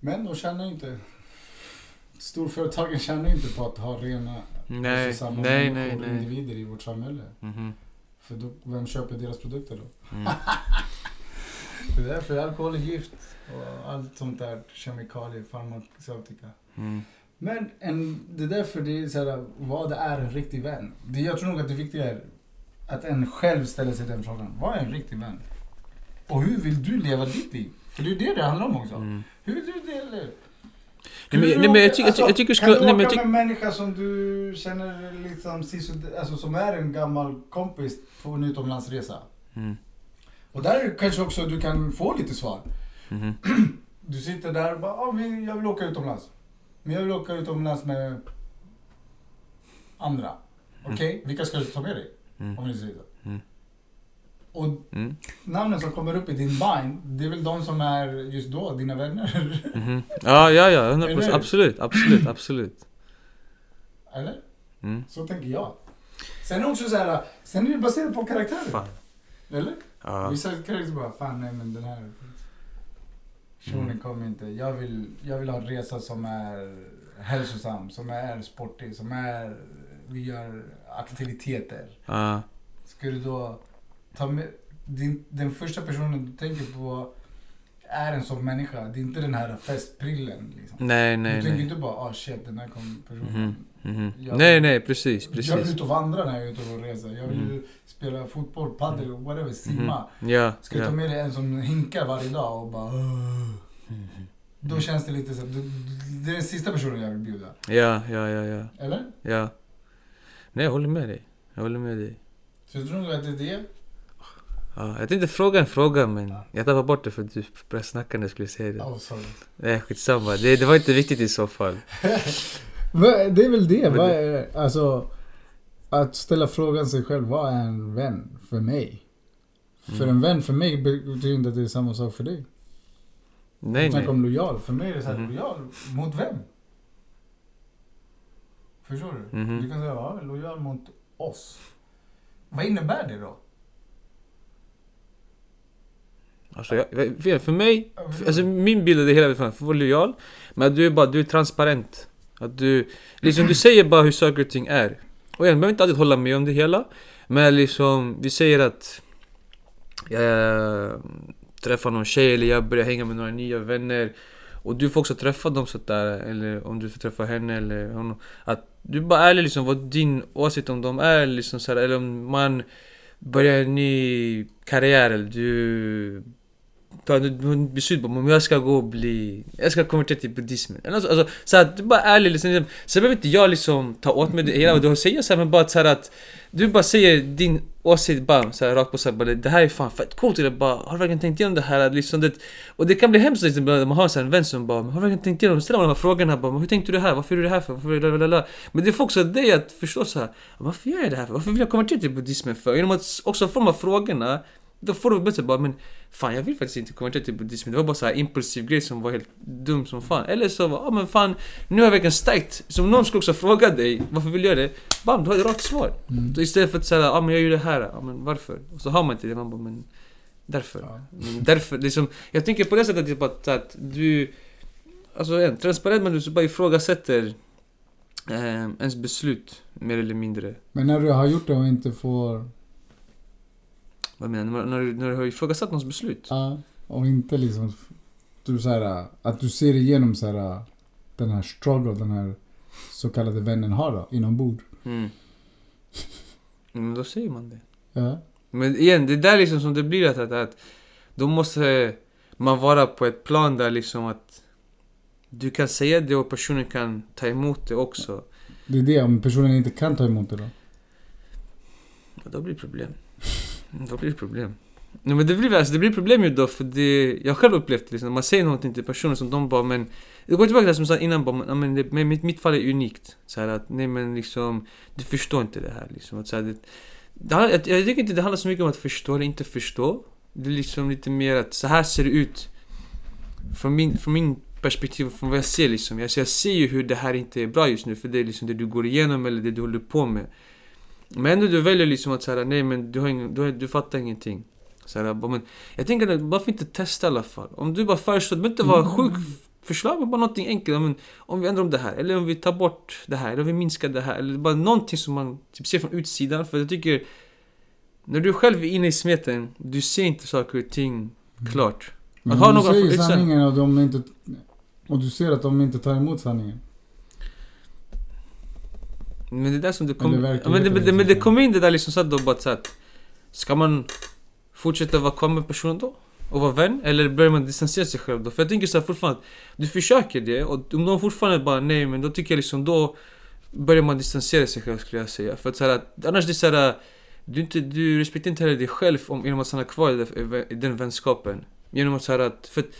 [SPEAKER 2] Men de tjänar inte Storföretagen tjänar inte på att ha rena
[SPEAKER 1] Nej,
[SPEAKER 2] hälsosamma
[SPEAKER 1] nej, nej,
[SPEAKER 2] människor,
[SPEAKER 1] nej.
[SPEAKER 2] individer i vårt samhälle.
[SPEAKER 1] Mhm.
[SPEAKER 2] För då, vem köper deras produkter då?
[SPEAKER 1] Mm.
[SPEAKER 2] Det är därför alkohol är gift och allt sånt där kemikalier, farmaceutika.
[SPEAKER 1] Mm.
[SPEAKER 2] Men en, det är därför det är så här, vad är en riktig vän? Det, jag tror nog att det viktiga är att en själv ställer sig den frågan. Vad är en riktig vän? Och hur vill du leva ditt liv? För det är det det handlar om också.
[SPEAKER 1] Mm.
[SPEAKER 2] Hur vill du leva?
[SPEAKER 1] Nej, men, nej, men jag, tycker- tycker- jag tycker
[SPEAKER 2] Alltså, kan du
[SPEAKER 1] Nej,
[SPEAKER 2] åka
[SPEAKER 1] men jag
[SPEAKER 2] med en människa som du känner liksom, alltså som är en gammal kompis på en utomlandsresa?
[SPEAKER 1] Mm.
[SPEAKER 2] Och där kanske också du kan få lite svar.
[SPEAKER 1] Mhm.
[SPEAKER 2] Du sitter där och bara, ah, jag vill åka utomlands. Men jag vill åka utomlands med andra. Okej, vilka ska du ta med dig?
[SPEAKER 1] Mm.
[SPEAKER 2] Om vi säger så.
[SPEAKER 1] Mm.
[SPEAKER 2] Och
[SPEAKER 1] Mm.
[SPEAKER 2] namnen som kommer upp i din mind, det är väl de som är just då dina vänner?
[SPEAKER 1] Mhm. Ja, ja, ja. 100
[SPEAKER 2] Eller
[SPEAKER 1] procent.
[SPEAKER 2] hur?
[SPEAKER 1] Absolut, absolut, absolut.
[SPEAKER 2] Eller?
[SPEAKER 1] Mm.
[SPEAKER 2] Så tänker jag. Sen är det också så här, sen är det baserat på karaktärer.
[SPEAKER 1] Fan.
[SPEAKER 2] Eller?
[SPEAKER 1] Ja.
[SPEAKER 2] Vissa karaktärer bara, fan nej men den här shunon
[SPEAKER 1] Mm.
[SPEAKER 2] kommer inte. Jag vill, jag vill ha en resa som är hälsosam, som är sportig, som är, vi gör aktiviteter.
[SPEAKER 1] Ja.
[SPEAKER 2] Ska du då ta med, din, den första personen du tänker på är en sån människa. Det är inte den här festprillen liksom.
[SPEAKER 1] Nej,
[SPEAKER 2] du
[SPEAKER 1] nej,
[SPEAKER 2] tänker
[SPEAKER 1] nej.
[SPEAKER 2] inte bara, ah shit den här kom personen.
[SPEAKER 1] Mhm. Mhm.
[SPEAKER 2] Jag-
[SPEAKER 1] Nej, nej, precis,
[SPEAKER 2] Jag vill
[SPEAKER 1] precis.
[SPEAKER 2] ut och vandra när jag är ute och reser. Jag vill
[SPEAKER 1] Mm.
[SPEAKER 2] spela fotboll, padel, whatever, simma.
[SPEAKER 1] Ja,
[SPEAKER 2] Ska du ta med dig en som hinkar varje dag och bara "Åh." Då känns det lite så du- det är den sista personen jag vill bjuda.
[SPEAKER 1] Ja, ja, ja, ja.
[SPEAKER 2] Eller?
[SPEAKER 1] Ja. Nej, jag håller med dig. Jag håller med dig.
[SPEAKER 2] Så jag tror nog att det är det.
[SPEAKER 1] Ja, jag tänkte fråga en fråga men jag tappade bort det för att du började snacka när jag skulle säga det.
[SPEAKER 2] Oh, sorry.
[SPEAKER 1] Nej, skitsamma. Det, det var inte viktigt i så fall.
[SPEAKER 2] Det är väl det.
[SPEAKER 1] Men det-
[SPEAKER 2] alltså, att ställa frågan sig själv, vad är en vän för mig? För
[SPEAKER 1] Mm.
[SPEAKER 2] en vän för mig betyder inte att det är samma sak för dig.
[SPEAKER 1] Nej,
[SPEAKER 2] Snacka
[SPEAKER 1] nej.
[SPEAKER 2] om lojal. För mig är det så här,
[SPEAKER 1] Mhm.
[SPEAKER 2] lojal mot vem? Förstår du?
[SPEAKER 1] Mhm.
[SPEAKER 2] Du kan säga, ja, lojal mot oss. Vad innebär det då?
[SPEAKER 1] Alltså, jag, för mig, för, alltså min bild av det hela är för att vara lojal, men att du är bara, du är transparent. Att du, liksom du säger bara hur saker och ting är. Och jag behöver inte alltid hålla med om det hela, men liksom, vi säger att jag träffar någon tjej eller jag börjar hänga med några nya vänner och du får också träffa dem sådär, eller om du får träffa henne eller honom. Att du bara är ärlig liksom vad din åsikt om dem är liksom såhär, eller om man börjar en ny karriär eller du hon ett beslut på om jag ska gå och bli, jag ska konvertera till buddhismen. Alltså, alltså, så att du bara är ärlig liksom. liksom. Sen behöver inte jag liksom ta åt mig det hela vad du säger så här, men bara så här att du bara säger din åsikt bara så här, rakt på så här, bara, det här är fan fett coolt. Eller bara, har du verkligen tänkt igenom det här? Liksom, det, och det kan bli hemskt liksom, när man har så här, en vän som bara, har du verkligen tänkt igenom? Ställer man de här frågorna bara, men hur tänkte du det här? Varför är du det här för? Varför Lalalala. Men det får också dig att förstå så här, varför gör jag det här för? Varför vill jag konvertera till buddhismen för? Genom att också få de här frågorna då får du bättre bara, men fan jag vill faktiskt inte konvertera till buddhismen. Det var bara så här impulsiv grej som var helt dum som fan. Eller så var, ja men fan, nu har jag verkligen stärkt. Som någon skulle också fråga dig, varför vill du göra det? Bam, du har ett rakt svar.
[SPEAKER 2] Mm.
[SPEAKER 1] Så istället för att säga, ja men jag gör det här, ja men varför? Och så har man inte det, man bara, men därför.
[SPEAKER 2] Ja.
[SPEAKER 1] Men därför, liksom, jag tänker på det sättet typ att, att du, alltså en transparent men du bara ifrågasätter eh, ens beslut, mer eller mindre.
[SPEAKER 2] Men när du har gjort det och inte får...
[SPEAKER 1] Vad menar du? När, du- när du har ifrågasatt någons beslut?
[SPEAKER 2] Ja, och inte liksom... Du så här, att du ser igenom så här, den här struggle den här så kallade vännen har då, inombords.
[SPEAKER 1] Mm. Men då säger man det.
[SPEAKER 2] Ja.
[SPEAKER 1] Men igen, det är där liksom som det blir att, att, att då måste man vara på ett plan där liksom att du kan säga det och personen kan ta emot det också.
[SPEAKER 2] Det är det, om personen inte kan ta emot det då.
[SPEAKER 1] Och då blir det problem. Mm, då blir det problem. Nej, men det blir, alltså, det blir problem ju då för det, jag har själv upplevt det liksom, när man säger någonting till personer som de bara men Det går tillbaka till det som jag sa innan bara, men, det, men mitt, mitt fall är unikt. Så här att, nej men liksom, du förstår inte det här liksom. Att, så här, det, Det, jag, jag tycker inte det handlar så mycket om att förstå eller inte förstå. Det är liksom lite mer att så här ser det ut. Från min, från min perspektiv, från vad jag ser liksom. Jag, jag ser ju hur det här inte är bra just nu, för det är liksom det du går igenom eller det du håller på med. Men ändå du väljer liksom att säga nej men du, har ingen, du, har, du fattar ingenting. Så här, men jag tänker att varför inte testa i alla fall? Om du bara föreslår, det behöver inte vara
[SPEAKER 2] Mm.
[SPEAKER 1] sjuk förslag, men bara någonting enkelt. Men om vi ändrar om det här, eller om vi tar bort det här, eller om vi minskar det här. Eller bara någonting som man typ ser från utsidan. För jag tycker, när du själv är inne i smeten, du ser inte saker och ting klart.
[SPEAKER 2] Men
[SPEAKER 1] Att ha
[SPEAKER 2] om du
[SPEAKER 1] någon
[SPEAKER 2] säger sanningen och, de inte, och du ser att de inte tar emot sanningen.
[SPEAKER 1] Men det är där som det kom... Ja, men, det, men, det, men det kom in det där liksom så att då bara så att... Ska man fortsätta vara kvar med personen då? Och vara vän? Eller börjar man distansera sig själv då? För jag tänker så här fortfarande att du försöker det och om de fortfarande bara nej men då tycker jag liksom då börjar man distansera sig själv skulle jag säga. För att så här, att, annars det är så här, du, inte, du respekterar inte heller dig själv om, genom att stanna kvar i, den vänskapen. Genom att så här att, för att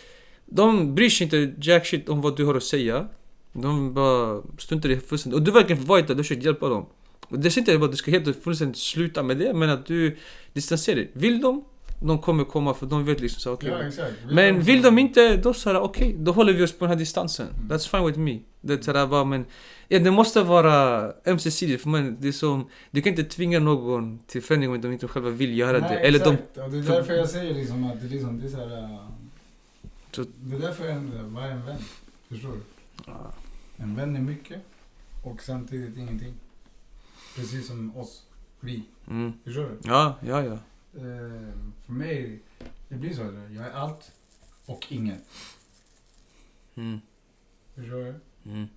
[SPEAKER 1] de bryr sig inte jack shit om vad du har att säga. De bara struntar i det fullständigt. Och du verkar där, du har försökt hjälpa dem. Och det är inte bara att du ska helt fullständigt sluta med det, men att du distanserar dig. Vill de, de kommer komma för de vet liksom så okej.
[SPEAKER 2] exakt.
[SPEAKER 1] Men vill de inte, då så här, okej, då håller vi oss på den här distansen. That's fine with me. Det är så här, bara, men ja, det måste vara ömsesidigt för man, det är som, du kan inte tvinga någon till förändring om de inte själva vill göra det. Eller de,
[SPEAKER 2] exakt. Och det är därför jag säger liksom att det är, liksom, det är så här... äh,
[SPEAKER 1] Så-
[SPEAKER 2] Det är därför jag vad är en vän? Förstår du? En vän är mycket och samtidigt ingenting. Precis som oss, vi.
[SPEAKER 1] mm.
[SPEAKER 2] Förstår du?
[SPEAKER 1] ja, ja, ja.
[SPEAKER 2] Eh, för mig, det blir så. Jag är allt och inget.
[SPEAKER 1] Mm.
[SPEAKER 2] Förstår du?
[SPEAKER 1] Mm.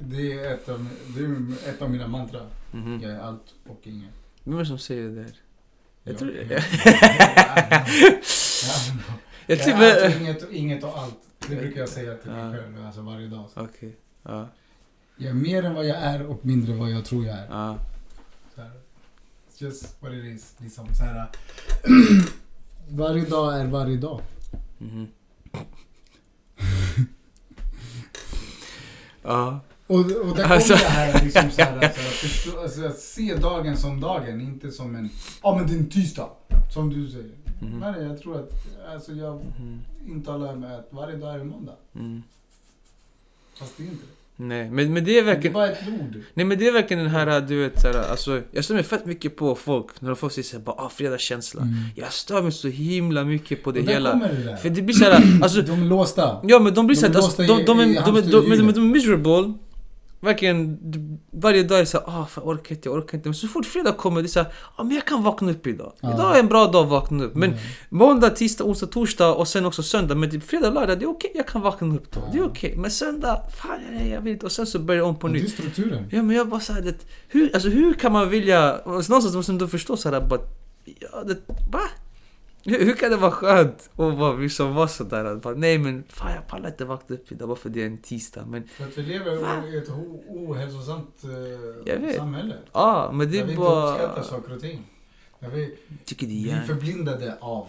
[SPEAKER 2] Det- är ett av, det är ett av mina mantra.
[SPEAKER 1] Mhm.
[SPEAKER 2] Jag är allt och inget.
[SPEAKER 1] Vem är det som säger det där? Jag tror...
[SPEAKER 2] Jag-
[SPEAKER 1] Jag,
[SPEAKER 2] Jag
[SPEAKER 1] jag
[SPEAKER 2] är allt och inget inget och allt. Det brukar jag säga till mig själv alltså varje dag.
[SPEAKER 1] Okej. Ja.
[SPEAKER 2] Jag är mer än vad jag är och mindre än vad jag tror jag är.
[SPEAKER 1] Ja.
[SPEAKER 2] Så här. It's just what it is. Liksom så här. varje dag är varje dag.
[SPEAKER 1] Mhm. Ja.
[SPEAKER 2] Och, och där kommer
[SPEAKER 1] Alltså.
[SPEAKER 2] det här liksom så här, så här förstå, alltså, att se dagen som dagen, inte som en, ja men det är en tisdag. Som du säger.
[SPEAKER 1] Mhm.
[SPEAKER 2] Nej, jag tror att, alltså jag
[SPEAKER 1] Mhm.
[SPEAKER 2] intalar mig att varje dag är en måndag.
[SPEAKER 1] Mm.
[SPEAKER 2] Fast det är inte det.
[SPEAKER 1] Nej, men, men det är
[SPEAKER 2] Det är
[SPEAKER 1] verkligen...
[SPEAKER 2] bara ett ord.
[SPEAKER 1] Nej men det är verkligen den här, du vet såhär, alltså Jag stör mig fett mycket på folk när de får säga såhär bara ah, fredagskänsla Jag stör mig så himla mycket på det
[SPEAKER 2] där
[SPEAKER 1] hela
[SPEAKER 2] kommer det där.
[SPEAKER 1] För det blir såhär, alltså
[SPEAKER 2] De är låsta.
[SPEAKER 1] Ja men de blir
[SPEAKER 2] De
[SPEAKER 1] såhär,
[SPEAKER 2] är
[SPEAKER 1] alltså, de, de,
[SPEAKER 2] i
[SPEAKER 1] de, de, de, de,
[SPEAKER 2] hamsterhjulet.
[SPEAKER 1] de är miserable Verkligen, varje dag är det såhär, ah fan, jag orkar inte, jag orkar inte. Men så fort fredag kommer det är såhär, ah men jag kan vakna upp idag.
[SPEAKER 2] Ja.
[SPEAKER 1] Idag är en bra dag att vakna upp. Men
[SPEAKER 2] Mm.
[SPEAKER 1] måndag, tisdag, onsdag, torsdag och sen också söndag. Men typ fredag, lördag, det är okej, jag kan vakna upp då. Det är okej, men söndag, fan jag, jag vill inte. Och sen så börjar det om på
[SPEAKER 2] Och det är
[SPEAKER 1] nytt.
[SPEAKER 2] strukturen.
[SPEAKER 1] Ja men jag bara såhär, det, hur, alltså hur kan man vilja, och någonstans måste man då förstå såhär bara, ja det, va? Hur, hur kan det vara skönt att bara liksom vara sådär att bara, nej men fan jag pallar inte vakna upp idag bara för det är en tisdag men
[SPEAKER 2] För att vi lever i ett ohälsosamt eh, samhälle.
[SPEAKER 1] ja men det
[SPEAKER 2] där vi
[SPEAKER 1] är
[SPEAKER 2] inte
[SPEAKER 1] bara,
[SPEAKER 2] uppskattar saker och ting. Där vi
[SPEAKER 1] tycker det är
[SPEAKER 2] blir
[SPEAKER 1] hjärn.
[SPEAKER 2] förblindade av.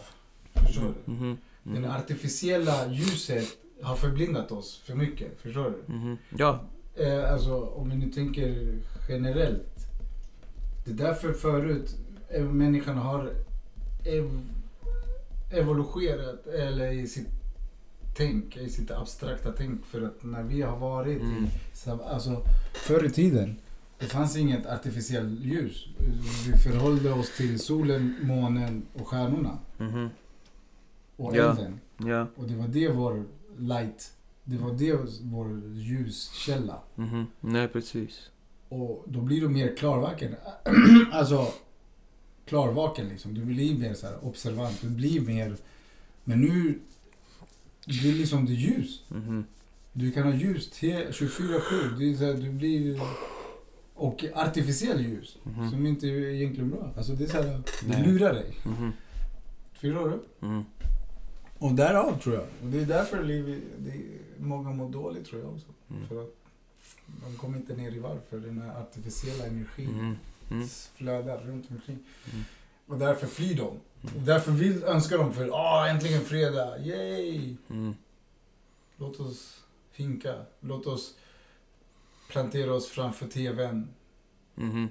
[SPEAKER 2] Förstår du?
[SPEAKER 1] Mhm,
[SPEAKER 2] Det
[SPEAKER 1] mhm,
[SPEAKER 2] artificiella ljuset har förblindat oss för mycket. Förstår du?
[SPEAKER 1] mhm. Ja,
[SPEAKER 2] Eh, alltså om vi nu tänker generellt. Det är därför förut eh, människan har ev evoluerat eller i sitt tänk, i sitt abstrakta tänk. För att när vi har varit
[SPEAKER 1] Mm.
[SPEAKER 2] i, så- alltså förr i tiden. Det fanns inget artificiellt ljus. Vi förhållde oss till solen, månen och stjärnorna.
[SPEAKER 1] mhm,
[SPEAKER 2] Och
[SPEAKER 1] Ja.
[SPEAKER 2] elden.
[SPEAKER 1] ja,
[SPEAKER 2] Och det var det vår light, det var det vår ljuskälla.
[SPEAKER 1] mhm, nej precis.
[SPEAKER 2] Och då blir du mer klarvaken. alltså, klarvaken liksom. Du blir mer så här observant. Du blir mer... Men nu, det är liksom det är ljus.
[SPEAKER 1] Mhm,
[SPEAKER 2] Du kan ha ljus te- 24-7. Det är så här, du blir... Och artificiell ljus.
[SPEAKER 1] mhm,
[SPEAKER 2] Som inte är egentligen bra. Alltså det är så här, det lurar dig.
[SPEAKER 1] mhm,
[SPEAKER 2] Förstår du?
[SPEAKER 1] mhm.
[SPEAKER 2] Och därav tror jag. Och det är därför liv- det, många mår dåligt tror jag också.
[SPEAKER 1] Mm.
[SPEAKER 2] För att de kommer inte ner i varv för den här artificiella energin
[SPEAKER 1] Mhm, mm.
[SPEAKER 2] flödar runt omkring.
[SPEAKER 1] Mm.
[SPEAKER 2] Och därför flyr de. Och därför vill, önskar de för åh äntligen fredag, yay!
[SPEAKER 1] Mm.
[SPEAKER 2] Låt oss hinka, låt oss plantera oss framför TVn.
[SPEAKER 1] Mhm.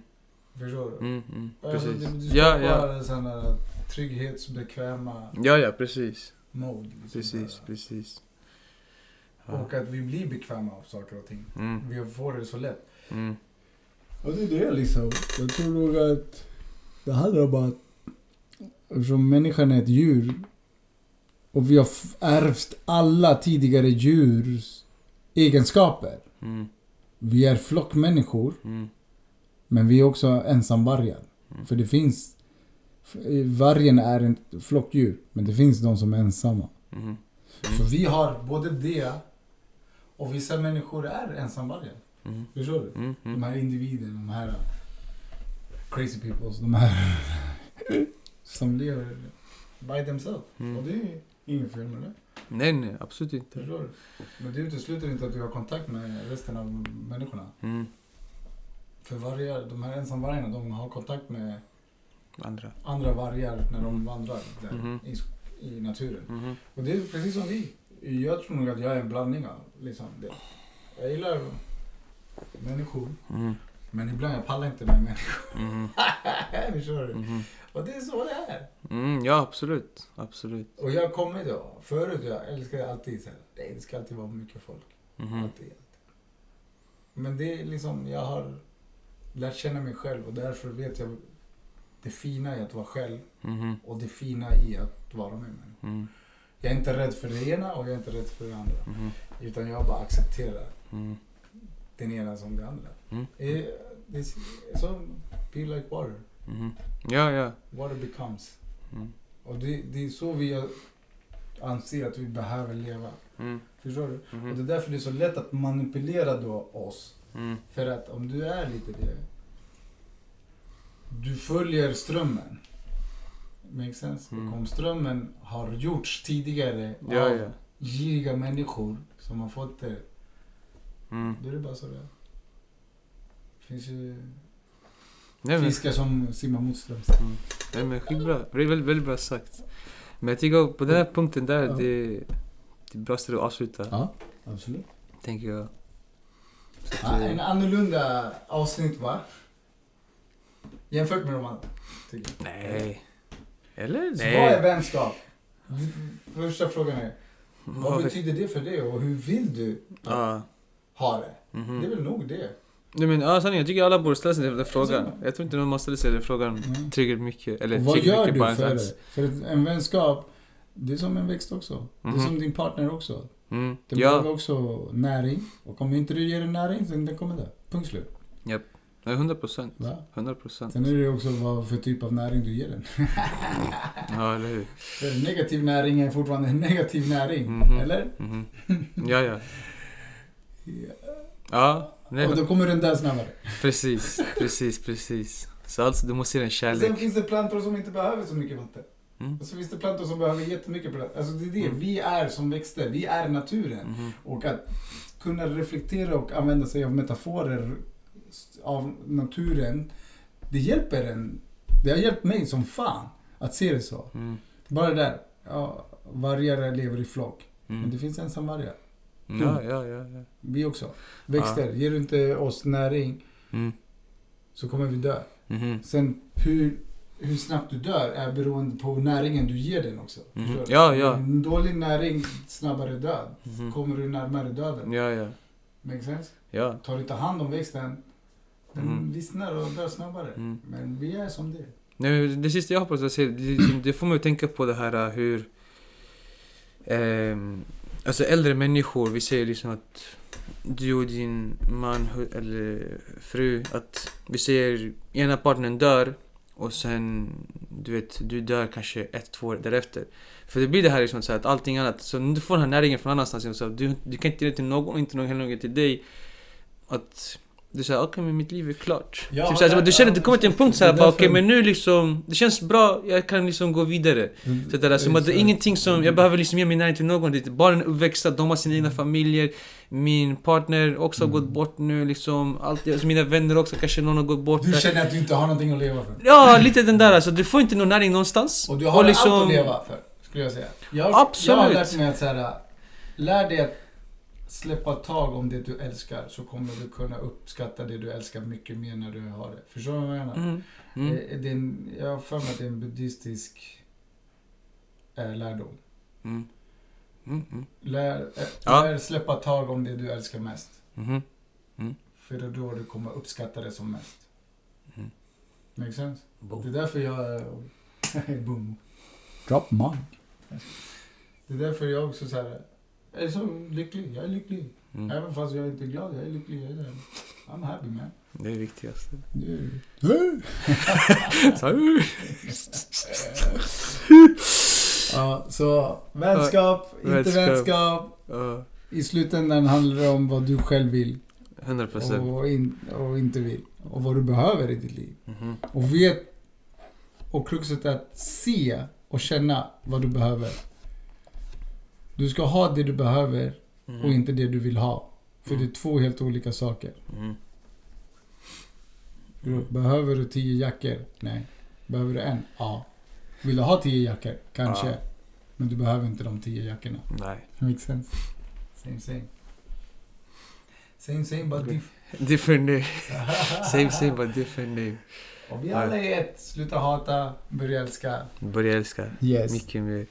[SPEAKER 2] Förstår du?
[SPEAKER 1] Mm, mm,
[SPEAKER 2] Alltså,
[SPEAKER 1] precis.
[SPEAKER 2] du, du
[SPEAKER 1] Ja, ja.
[SPEAKER 2] där trygghetsbekväma
[SPEAKER 1] Ja, ja, precis.
[SPEAKER 2] mode. Liksom
[SPEAKER 1] Precis,
[SPEAKER 2] där.
[SPEAKER 1] precis. Ja.
[SPEAKER 2] Och att vi blir bekväma av saker och ting.
[SPEAKER 1] Mm,
[SPEAKER 2] Vi får det så lätt.
[SPEAKER 1] mm,
[SPEAKER 2] Och det är det liksom. Jag tror nog att det handlar om att eftersom människan är ett djur och vi har ärvt alla tidigare djurs egenskaper.
[SPEAKER 1] mm,
[SPEAKER 2] Vi är flockmänniskor,
[SPEAKER 1] mm,
[SPEAKER 2] men vi är också ensamvargar.
[SPEAKER 1] Mm.
[SPEAKER 2] För det finns... Vargen är ett flockdjur, men det finns de som är ensamma.
[SPEAKER 1] mm,
[SPEAKER 2] Så vi har både det och vissa människor är ensamvargar.
[SPEAKER 1] Mm,
[SPEAKER 2] Förstår du?
[SPEAKER 1] mm,
[SPEAKER 2] De
[SPEAKER 1] mm.
[SPEAKER 2] här individerna, de här crazy peoples, de här som lever by themselves. Och
[SPEAKER 1] Mm.
[SPEAKER 2] det är inget fel med det.
[SPEAKER 1] Nej, nej, absolut inte.
[SPEAKER 2] Förstår du? Men det utesluter inte att du har kontakt med resten av människorna.
[SPEAKER 1] Mm,
[SPEAKER 2] För vargar, de här ensamvargarna, de har kontakt med
[SPEAKER 1] andra.
[SPEAKER 2] andra vargar när de vandrar där
[SPEAKER 1] Mhm.
[SPEAKER 2] i, i naturen.
[SPEAKER 1] Mhm,
[SPEAKER 2] Och det är precis som vi. Jag tror nog att jag är en blandning av liksom det. Jag gillar människor,
[SPEAKER 1] mhm,
[SPEAKER 2] men ibland jag pallar inte med människor.
[SPEAKER 1] mhm,
[SPEAKER 2] Förstår du?
[SPEAKER 1] mhm.
[SPEAKER 2] Och det är så det är.
[SPEAKER 1] Mm, ja, absolut. Absolut.
[SPEAKER 2] Och jag kommer då, förut jag älskade alltid så här, det ska alltid vara mycket folk.
[SPEAKER 1] Mhm,
[SPEAKER 2] Alltid, alltid. Men det är liksom, jag har lärt känna mig själv och därför vet jag det fina i att vara själv
[SPEAKER 1] mhm,
[SPEAKER 2] och det fina i att vara med människor.
[SPEAKER 1] mhm,
[SPEAKER 2] Jag är inte rädd för det ena och jag är inte rädd för det andra.
[SPEAKER 1] mhm,
[SPEAKER 2] Utan jag bara accepterar
[SPEAKER 1] mhm.
[SPEAKER 2] Den ena som det andra.
[SPEAKER 1] Mm.
[SPEAKER 2] Eh, Det är så, be like water.
[SPEAKER 1] Mhm. Ja, ja.
[SPEAKER 2] Water becomes.
[SPEAKER 1] Mm,
[SPEAKER 2] Och det, det är så vi anser att vi behöver leva.
[SPEAKER 1] mm,
[SPEAKER 2] Förstår du? Och det är därför det är så lätt att manipulera då oss.
[SPEAKER 1] mm,
[SPEAKER 2] För att om du är lite det. Du följer strömmen. Makes sense?
[SPEAKER 1] Mm.
[SPEAKER 2] Och om strömmen har gjorts tidigare
[SPEAKER 1] Ja,
[SPEAKER 2] av
[SPEAKER 1] ja.
[SPEAKER 2] giriga människor som har fått det.
[SPEAKER 1] Mm.
[SPEAKER 2] Då är det bara så det är. Det finns ju
[SPEAKER 1] Nej, men,
[SPEAKER 2] fiskar som simmar mot ströms.
[SPEAKER 1] nej, men skitbra. Det är väldigt, väldigt bra sagt. Men jag tycker på den här punkten där,
[SPEAKER 2] Ja.
[SPEAKER 1] det, det är bra ställe att avsluta.
[SPEAKER 2] Ja, absolut.
[SPEAKER 1] Tänker jag. Eh,
[SPEAKER 2] en annorlunda avsnitt va? Jämfört med de andra.
[SPEAKER 1] nej. Eller?
[SPEAKER 2] Så vad är
[SPEAKER 1] Nej.
[SPEAKER 2] vänskap? Första frågan är, vad betyder det för dig och hur vill du
[SPEAKER 1] Ja.
[SPEAKER 2] Ha det?
[SPEAKER 1] mhm.
[SPEAKER 2] Det är väl nog det.
[SPEAKER 1] Nej men ja, sanningen, jag tycker alla borde ställa sig den frågan.
[SPEAKER 2] Så.
[SPEAKER 1] Jag tror inte någon måste ställa sig den frågan
[SPEAKER 2] Mm.
[SPEAKER 1] tillräckligt mycket. Eller
[SPEAKER 2] vad gör
[SPEAKER 1] mycket
[SPEAKER 2] du för det? För en vänskap, det är som en växt också. Det är
[SPEAKER 1] Mhm.
[SPEAKER 2] som din partner också.
[SPEAKER 1] Mm.
[SPEAKER 2] Den
[SPEAKER 1] Ja,
[SPEAKER 2] behöver också näring. Och om inte du ger den näring, sen den kommer dö. Punkt slut.
[SPEAKER 1] nej, 100 procent.
[SPEAKER 2] Va?
[SPEAKER 1] 100 procent.
[SPEAKER 2] Sen är det också vad för typ av näring du ger den.
[SPEAKER 1] Ja, eller hur?
[SPEAKER 2] För negativ näring är fortfarande en negativ näring.
[SPEAKER 1] Mhm.
[SPEAKER 2] Eller?
[SPEAKER 1] Mhm. Ja, ja. Ja, nej,
[SPEAKER 2] Och då kommer den dö snabbare.
[SPEAKER 1] precis, precis, precis. Så alltså, du måste ge den
[SPEAKER 2] Sen
[SPEAKER 1] kärlek.
[SPEAKER 2] finns det plantor som inte behöver så mycket vatten.
[SPEAKER 1] Mm.
[SPEAKER 2] Och så finns det plantor som behöver jättemycket vatten. Alltså det är det,
[SPEAKER 1] Mm.
[SPEAKER 2] vi är som växter, vi är naturen.
[SPEAKER 1] Mhm.
[SPEAKER 2] Och att kunna reflektera och använda sig av metaforer av naturen, det hjälper en. Det har hjälpt mig som fan att se det så.
[SPEAKER 1] Mm.
[SPEAKER 2] Bara där, ja, vargar lever i flock. Men
[SPEAKER 1] Mm.
[SPEAKER 2] det finns ensamvargar.
[SPEAKER 1] Ja, ja, ja. ja.
[SPEAKER 2] Vi också. Växter, ger du inte oss näring
[SPEAKER 1] Mm.
[SPEAKER 2] så kommer vi dö.
[SPEAKER 1] Mhm.
[SPEAKER 2] Sen hur, hur snabbt du dör är beroende på näringen du ger den också. Förstår du?
[SPEAKER 1] Ja, ja.
[SPEAKER 2] En dålig näring, snabbare död.
[SPEAKER 1] Mhm.
[SPEAKER 2] Kommer du närmare döden.
[SPEAKER 1] Ja, ja.
[SPEAKER 2] Make sense?
[SPEAKER 1] Ja.
[SPEAKER 2] Tar du inte hand om växten, den
[SPEAKER 1] Mm.
[SPEAKER 2] vissnar och dör snabbare.
[SPEAKER 1] Mm.
[SPEAKER 2] Men vi är som det.
[SPEAKER 1] Nej, det sista jag hoppas att säga, det, det får mig att tänka på det här äh, hur... ehm, alltså äldre människor, vi säger liksom att du och din man eller fru, att vi säger ena partnern dör och sen, du vet, du dör kanske ett, två år därefter. För det blir det här liksom så att allting annat, så du får den här näringen från annanstans, så du, du kan inte ge det till någon, inte någon heller till dig. Att du säger okej men mitt liv är klart.
[SPEAKER 2] Ja,
[SPEAKER 1] typ så här,
[SPEAKER 2] ja,
[SPEAKER 1] du känner att du kommer till en punkt så här,
[SPEAKER 2] det är
[SPEAKER 1] bara,
[SPEAKER 2] därför-
[SPEAKER 1] okej men nu liksom, det känns bra, jag kan liksom gå vidare. Så det, där, som att det är ingenting som, jag behöver liksom ge min näring till någon. Det barnen är uppväxta, de har sina egna familjer. Min partner också har
[SPEAKER 2] Mm.
[SPEAKER 1] gått bort nu liksom. Allt, alltså mina vänner också, kanske någon har gått bort.
[SPEAKER 2] Du känner att du inte har någonting att leva för.
[SPEAKER 1] Ja, lite den där alltså. Du får inte någon näring någonstans.
[SPEAKER 2] Och du har
[SPEAKER 1] liksom-
[SPEAKER 2] allt att leva för, skulle jag säga. Jag,
[SPEAKER 1] Absolut.
[SPEAKER 2] Jag har lärt mig att så här, lär dig att släppa tag om det du älskar så kommer du kunna uppskatta det du älskar mycket mer när du har det. Förstår du vad jag menar?
[SPEAKER 1] Mm. Mm.
[SPEAKER 2] Eh, Det är en, jag har för mig att det är en buddhistisk eh, lärdom.
[SPEAKER 1] Mm. Mm. Mm.
[SPEAKER 2] Lär, eh,
[SPEAKER 1] Ja.
[SPEAKER 2] lär släppa tag om det du älskar mest.
[SPEAKER 1] Mhm.
[SPEAKER 2] För det är då du kommer uppskatta det som mest.
[SPEAKER 1] Mm.
[SPEAKER 2] Make sense?
[SPEAKER 1] Boom.
[SPEAKER 2] Det är därför jag... Boom. Drop mic. Det är därför jag också så här, jag är så lycklig. Jag är lycklig.
[SPEAKER 1] Mm.
[SPEAKER 2] Även fast jag inte är glad. Jag är lycklig. Jag är. I'm happy man.
[SPEAKER 1] Det är det viktigaste.
[SPEAKER 2] Det är-. Ja, så vänskap, inte
[SPEAKER 1] Vänskap. Ja,
[SPEAKER 2] I slutändan handlar det om vad du själv vill
[SPEAKER 1] 100 procent.
[SPEAKER 2] och, in, och inte vill. Och vad du behöver i ditt liv.
[SPEAKER 1] Mhm.
[SPEAKER 2] Och vet... Och kruxet är att se och känna vad du behöver. Du ska ha det du behöver
[SPEAKER 1] Mhm.
[SPEAKER 2] och inte det du vill ha. För
[SPEAKER 1] Mm.
[SPEAKER 2] det är två helt olika saker.
[SPEAKER 1] Mhm.
[SPEAKER 2] Behöver du tio jackor? Nej. Behöver du en? Ja. Vill du ha tio jackor? Kanske.
[SPEAKER 1] Ja.
[SPEAKER 2] Men du behöver inte de tio jackorna.
[SPEAKER 1] Nej.
[SPEAKER 2] Makes sense. Same same. Same same but different.
[SPEAKER 1] Different name. Same same but different name.
[SPEAKER 2] Och vi alla är ett. Sluta hata, börja älska.
[SPEAKER 1] Börja älska.
[SPEAKER 2] Yes.
[SPEAKER 1] Mycket mer.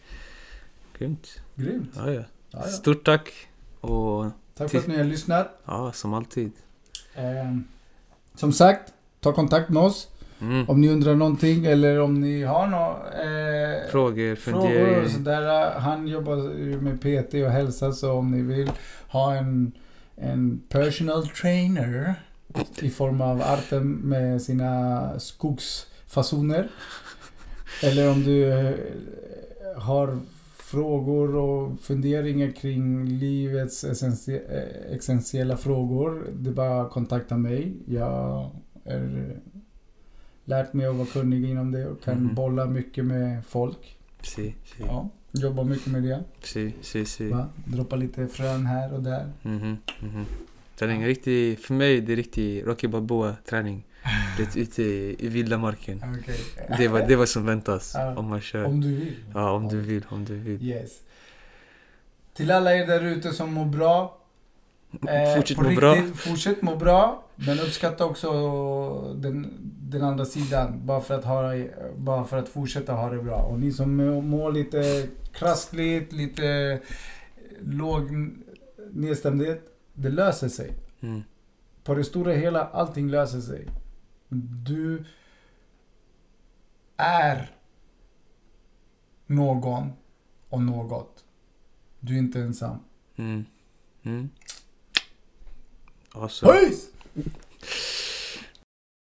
[SPEAKER 1] Grymt.
[SPEAKER 2] Grymt.
[SPEAKER 1] Ja, ja.
[SPEAKER 2] Ja.
[SPEAKER 1] Stort tack. Och
[SPEAKER 2] Tack för att ni har lyssnat.
[SPEAKER 1] ja, som alltid.
[SPEAKER 2] Ehm, som sagt, ta kontakt med oss
[SPEAKER 1] Mm.
[SPEAKER 2] om ni undrar någonting eller om ni har några eh,
[SPEAKER 1] Frågor,
[SPEAKER 2] frågor och sådär. Han jobbar ju med PT och hälsa så om ni vill ha en, en personal trainer i form av Artem med sina skogsfasoner. Eller om du eh, har frågor och funderingar kring livets essentie- eh, essentiella frågor. Det är bara att kontakta mig. Jag är lärt mig att vara kunnig inom det och kan
[SPEAKER 1] Mhm.
[SPEAKER 2] bolla mycket med folk.
[SPEAKER 1] Si, si,
[SPEAKER 2] Ja, jobbar mycket med det.
[SPEAKER 1] si, si, si.
[SPEAKER 2] Va? Droppa lite frön här och där.
[SPEAKER 1] Mhm, mhm. Träning är riktig, för mig det är riktig Rocky Balboa träning. Det ute i, i vilda marken.
[SPEAKER 2] Okej.
[SPEAKER 1] Det var det var som väntas
[SPEAKER 2] Ja.
[SPEAKER 1] om man kör.
[SPEAKER 2] Om du vill.
[SPEAKER 1] Ja, om du vill, om du vill.
[SPEAKER 2] Yes. Till alla er där ute som mår bra. eh,
[SPEAKER 1] Fortsätt må bra.
[SPEAKER 2] Fortsätt må bra. Men uppskatta också den, den andra sidan. Bara för, att ha, bara för att fortsätta ha det bra. Och ni som mår lite krassligt, lite låg nedstämdhet. Det löser sig.
[SPEAKER 1] Mm.
[SPEAKER 2] På det stora hela, allting löser sig. Du är någon och något. Du är inte ensam.
[SPEAKER 1] Mm. Mm. Awesome.
[SPEAKER 2] Peace!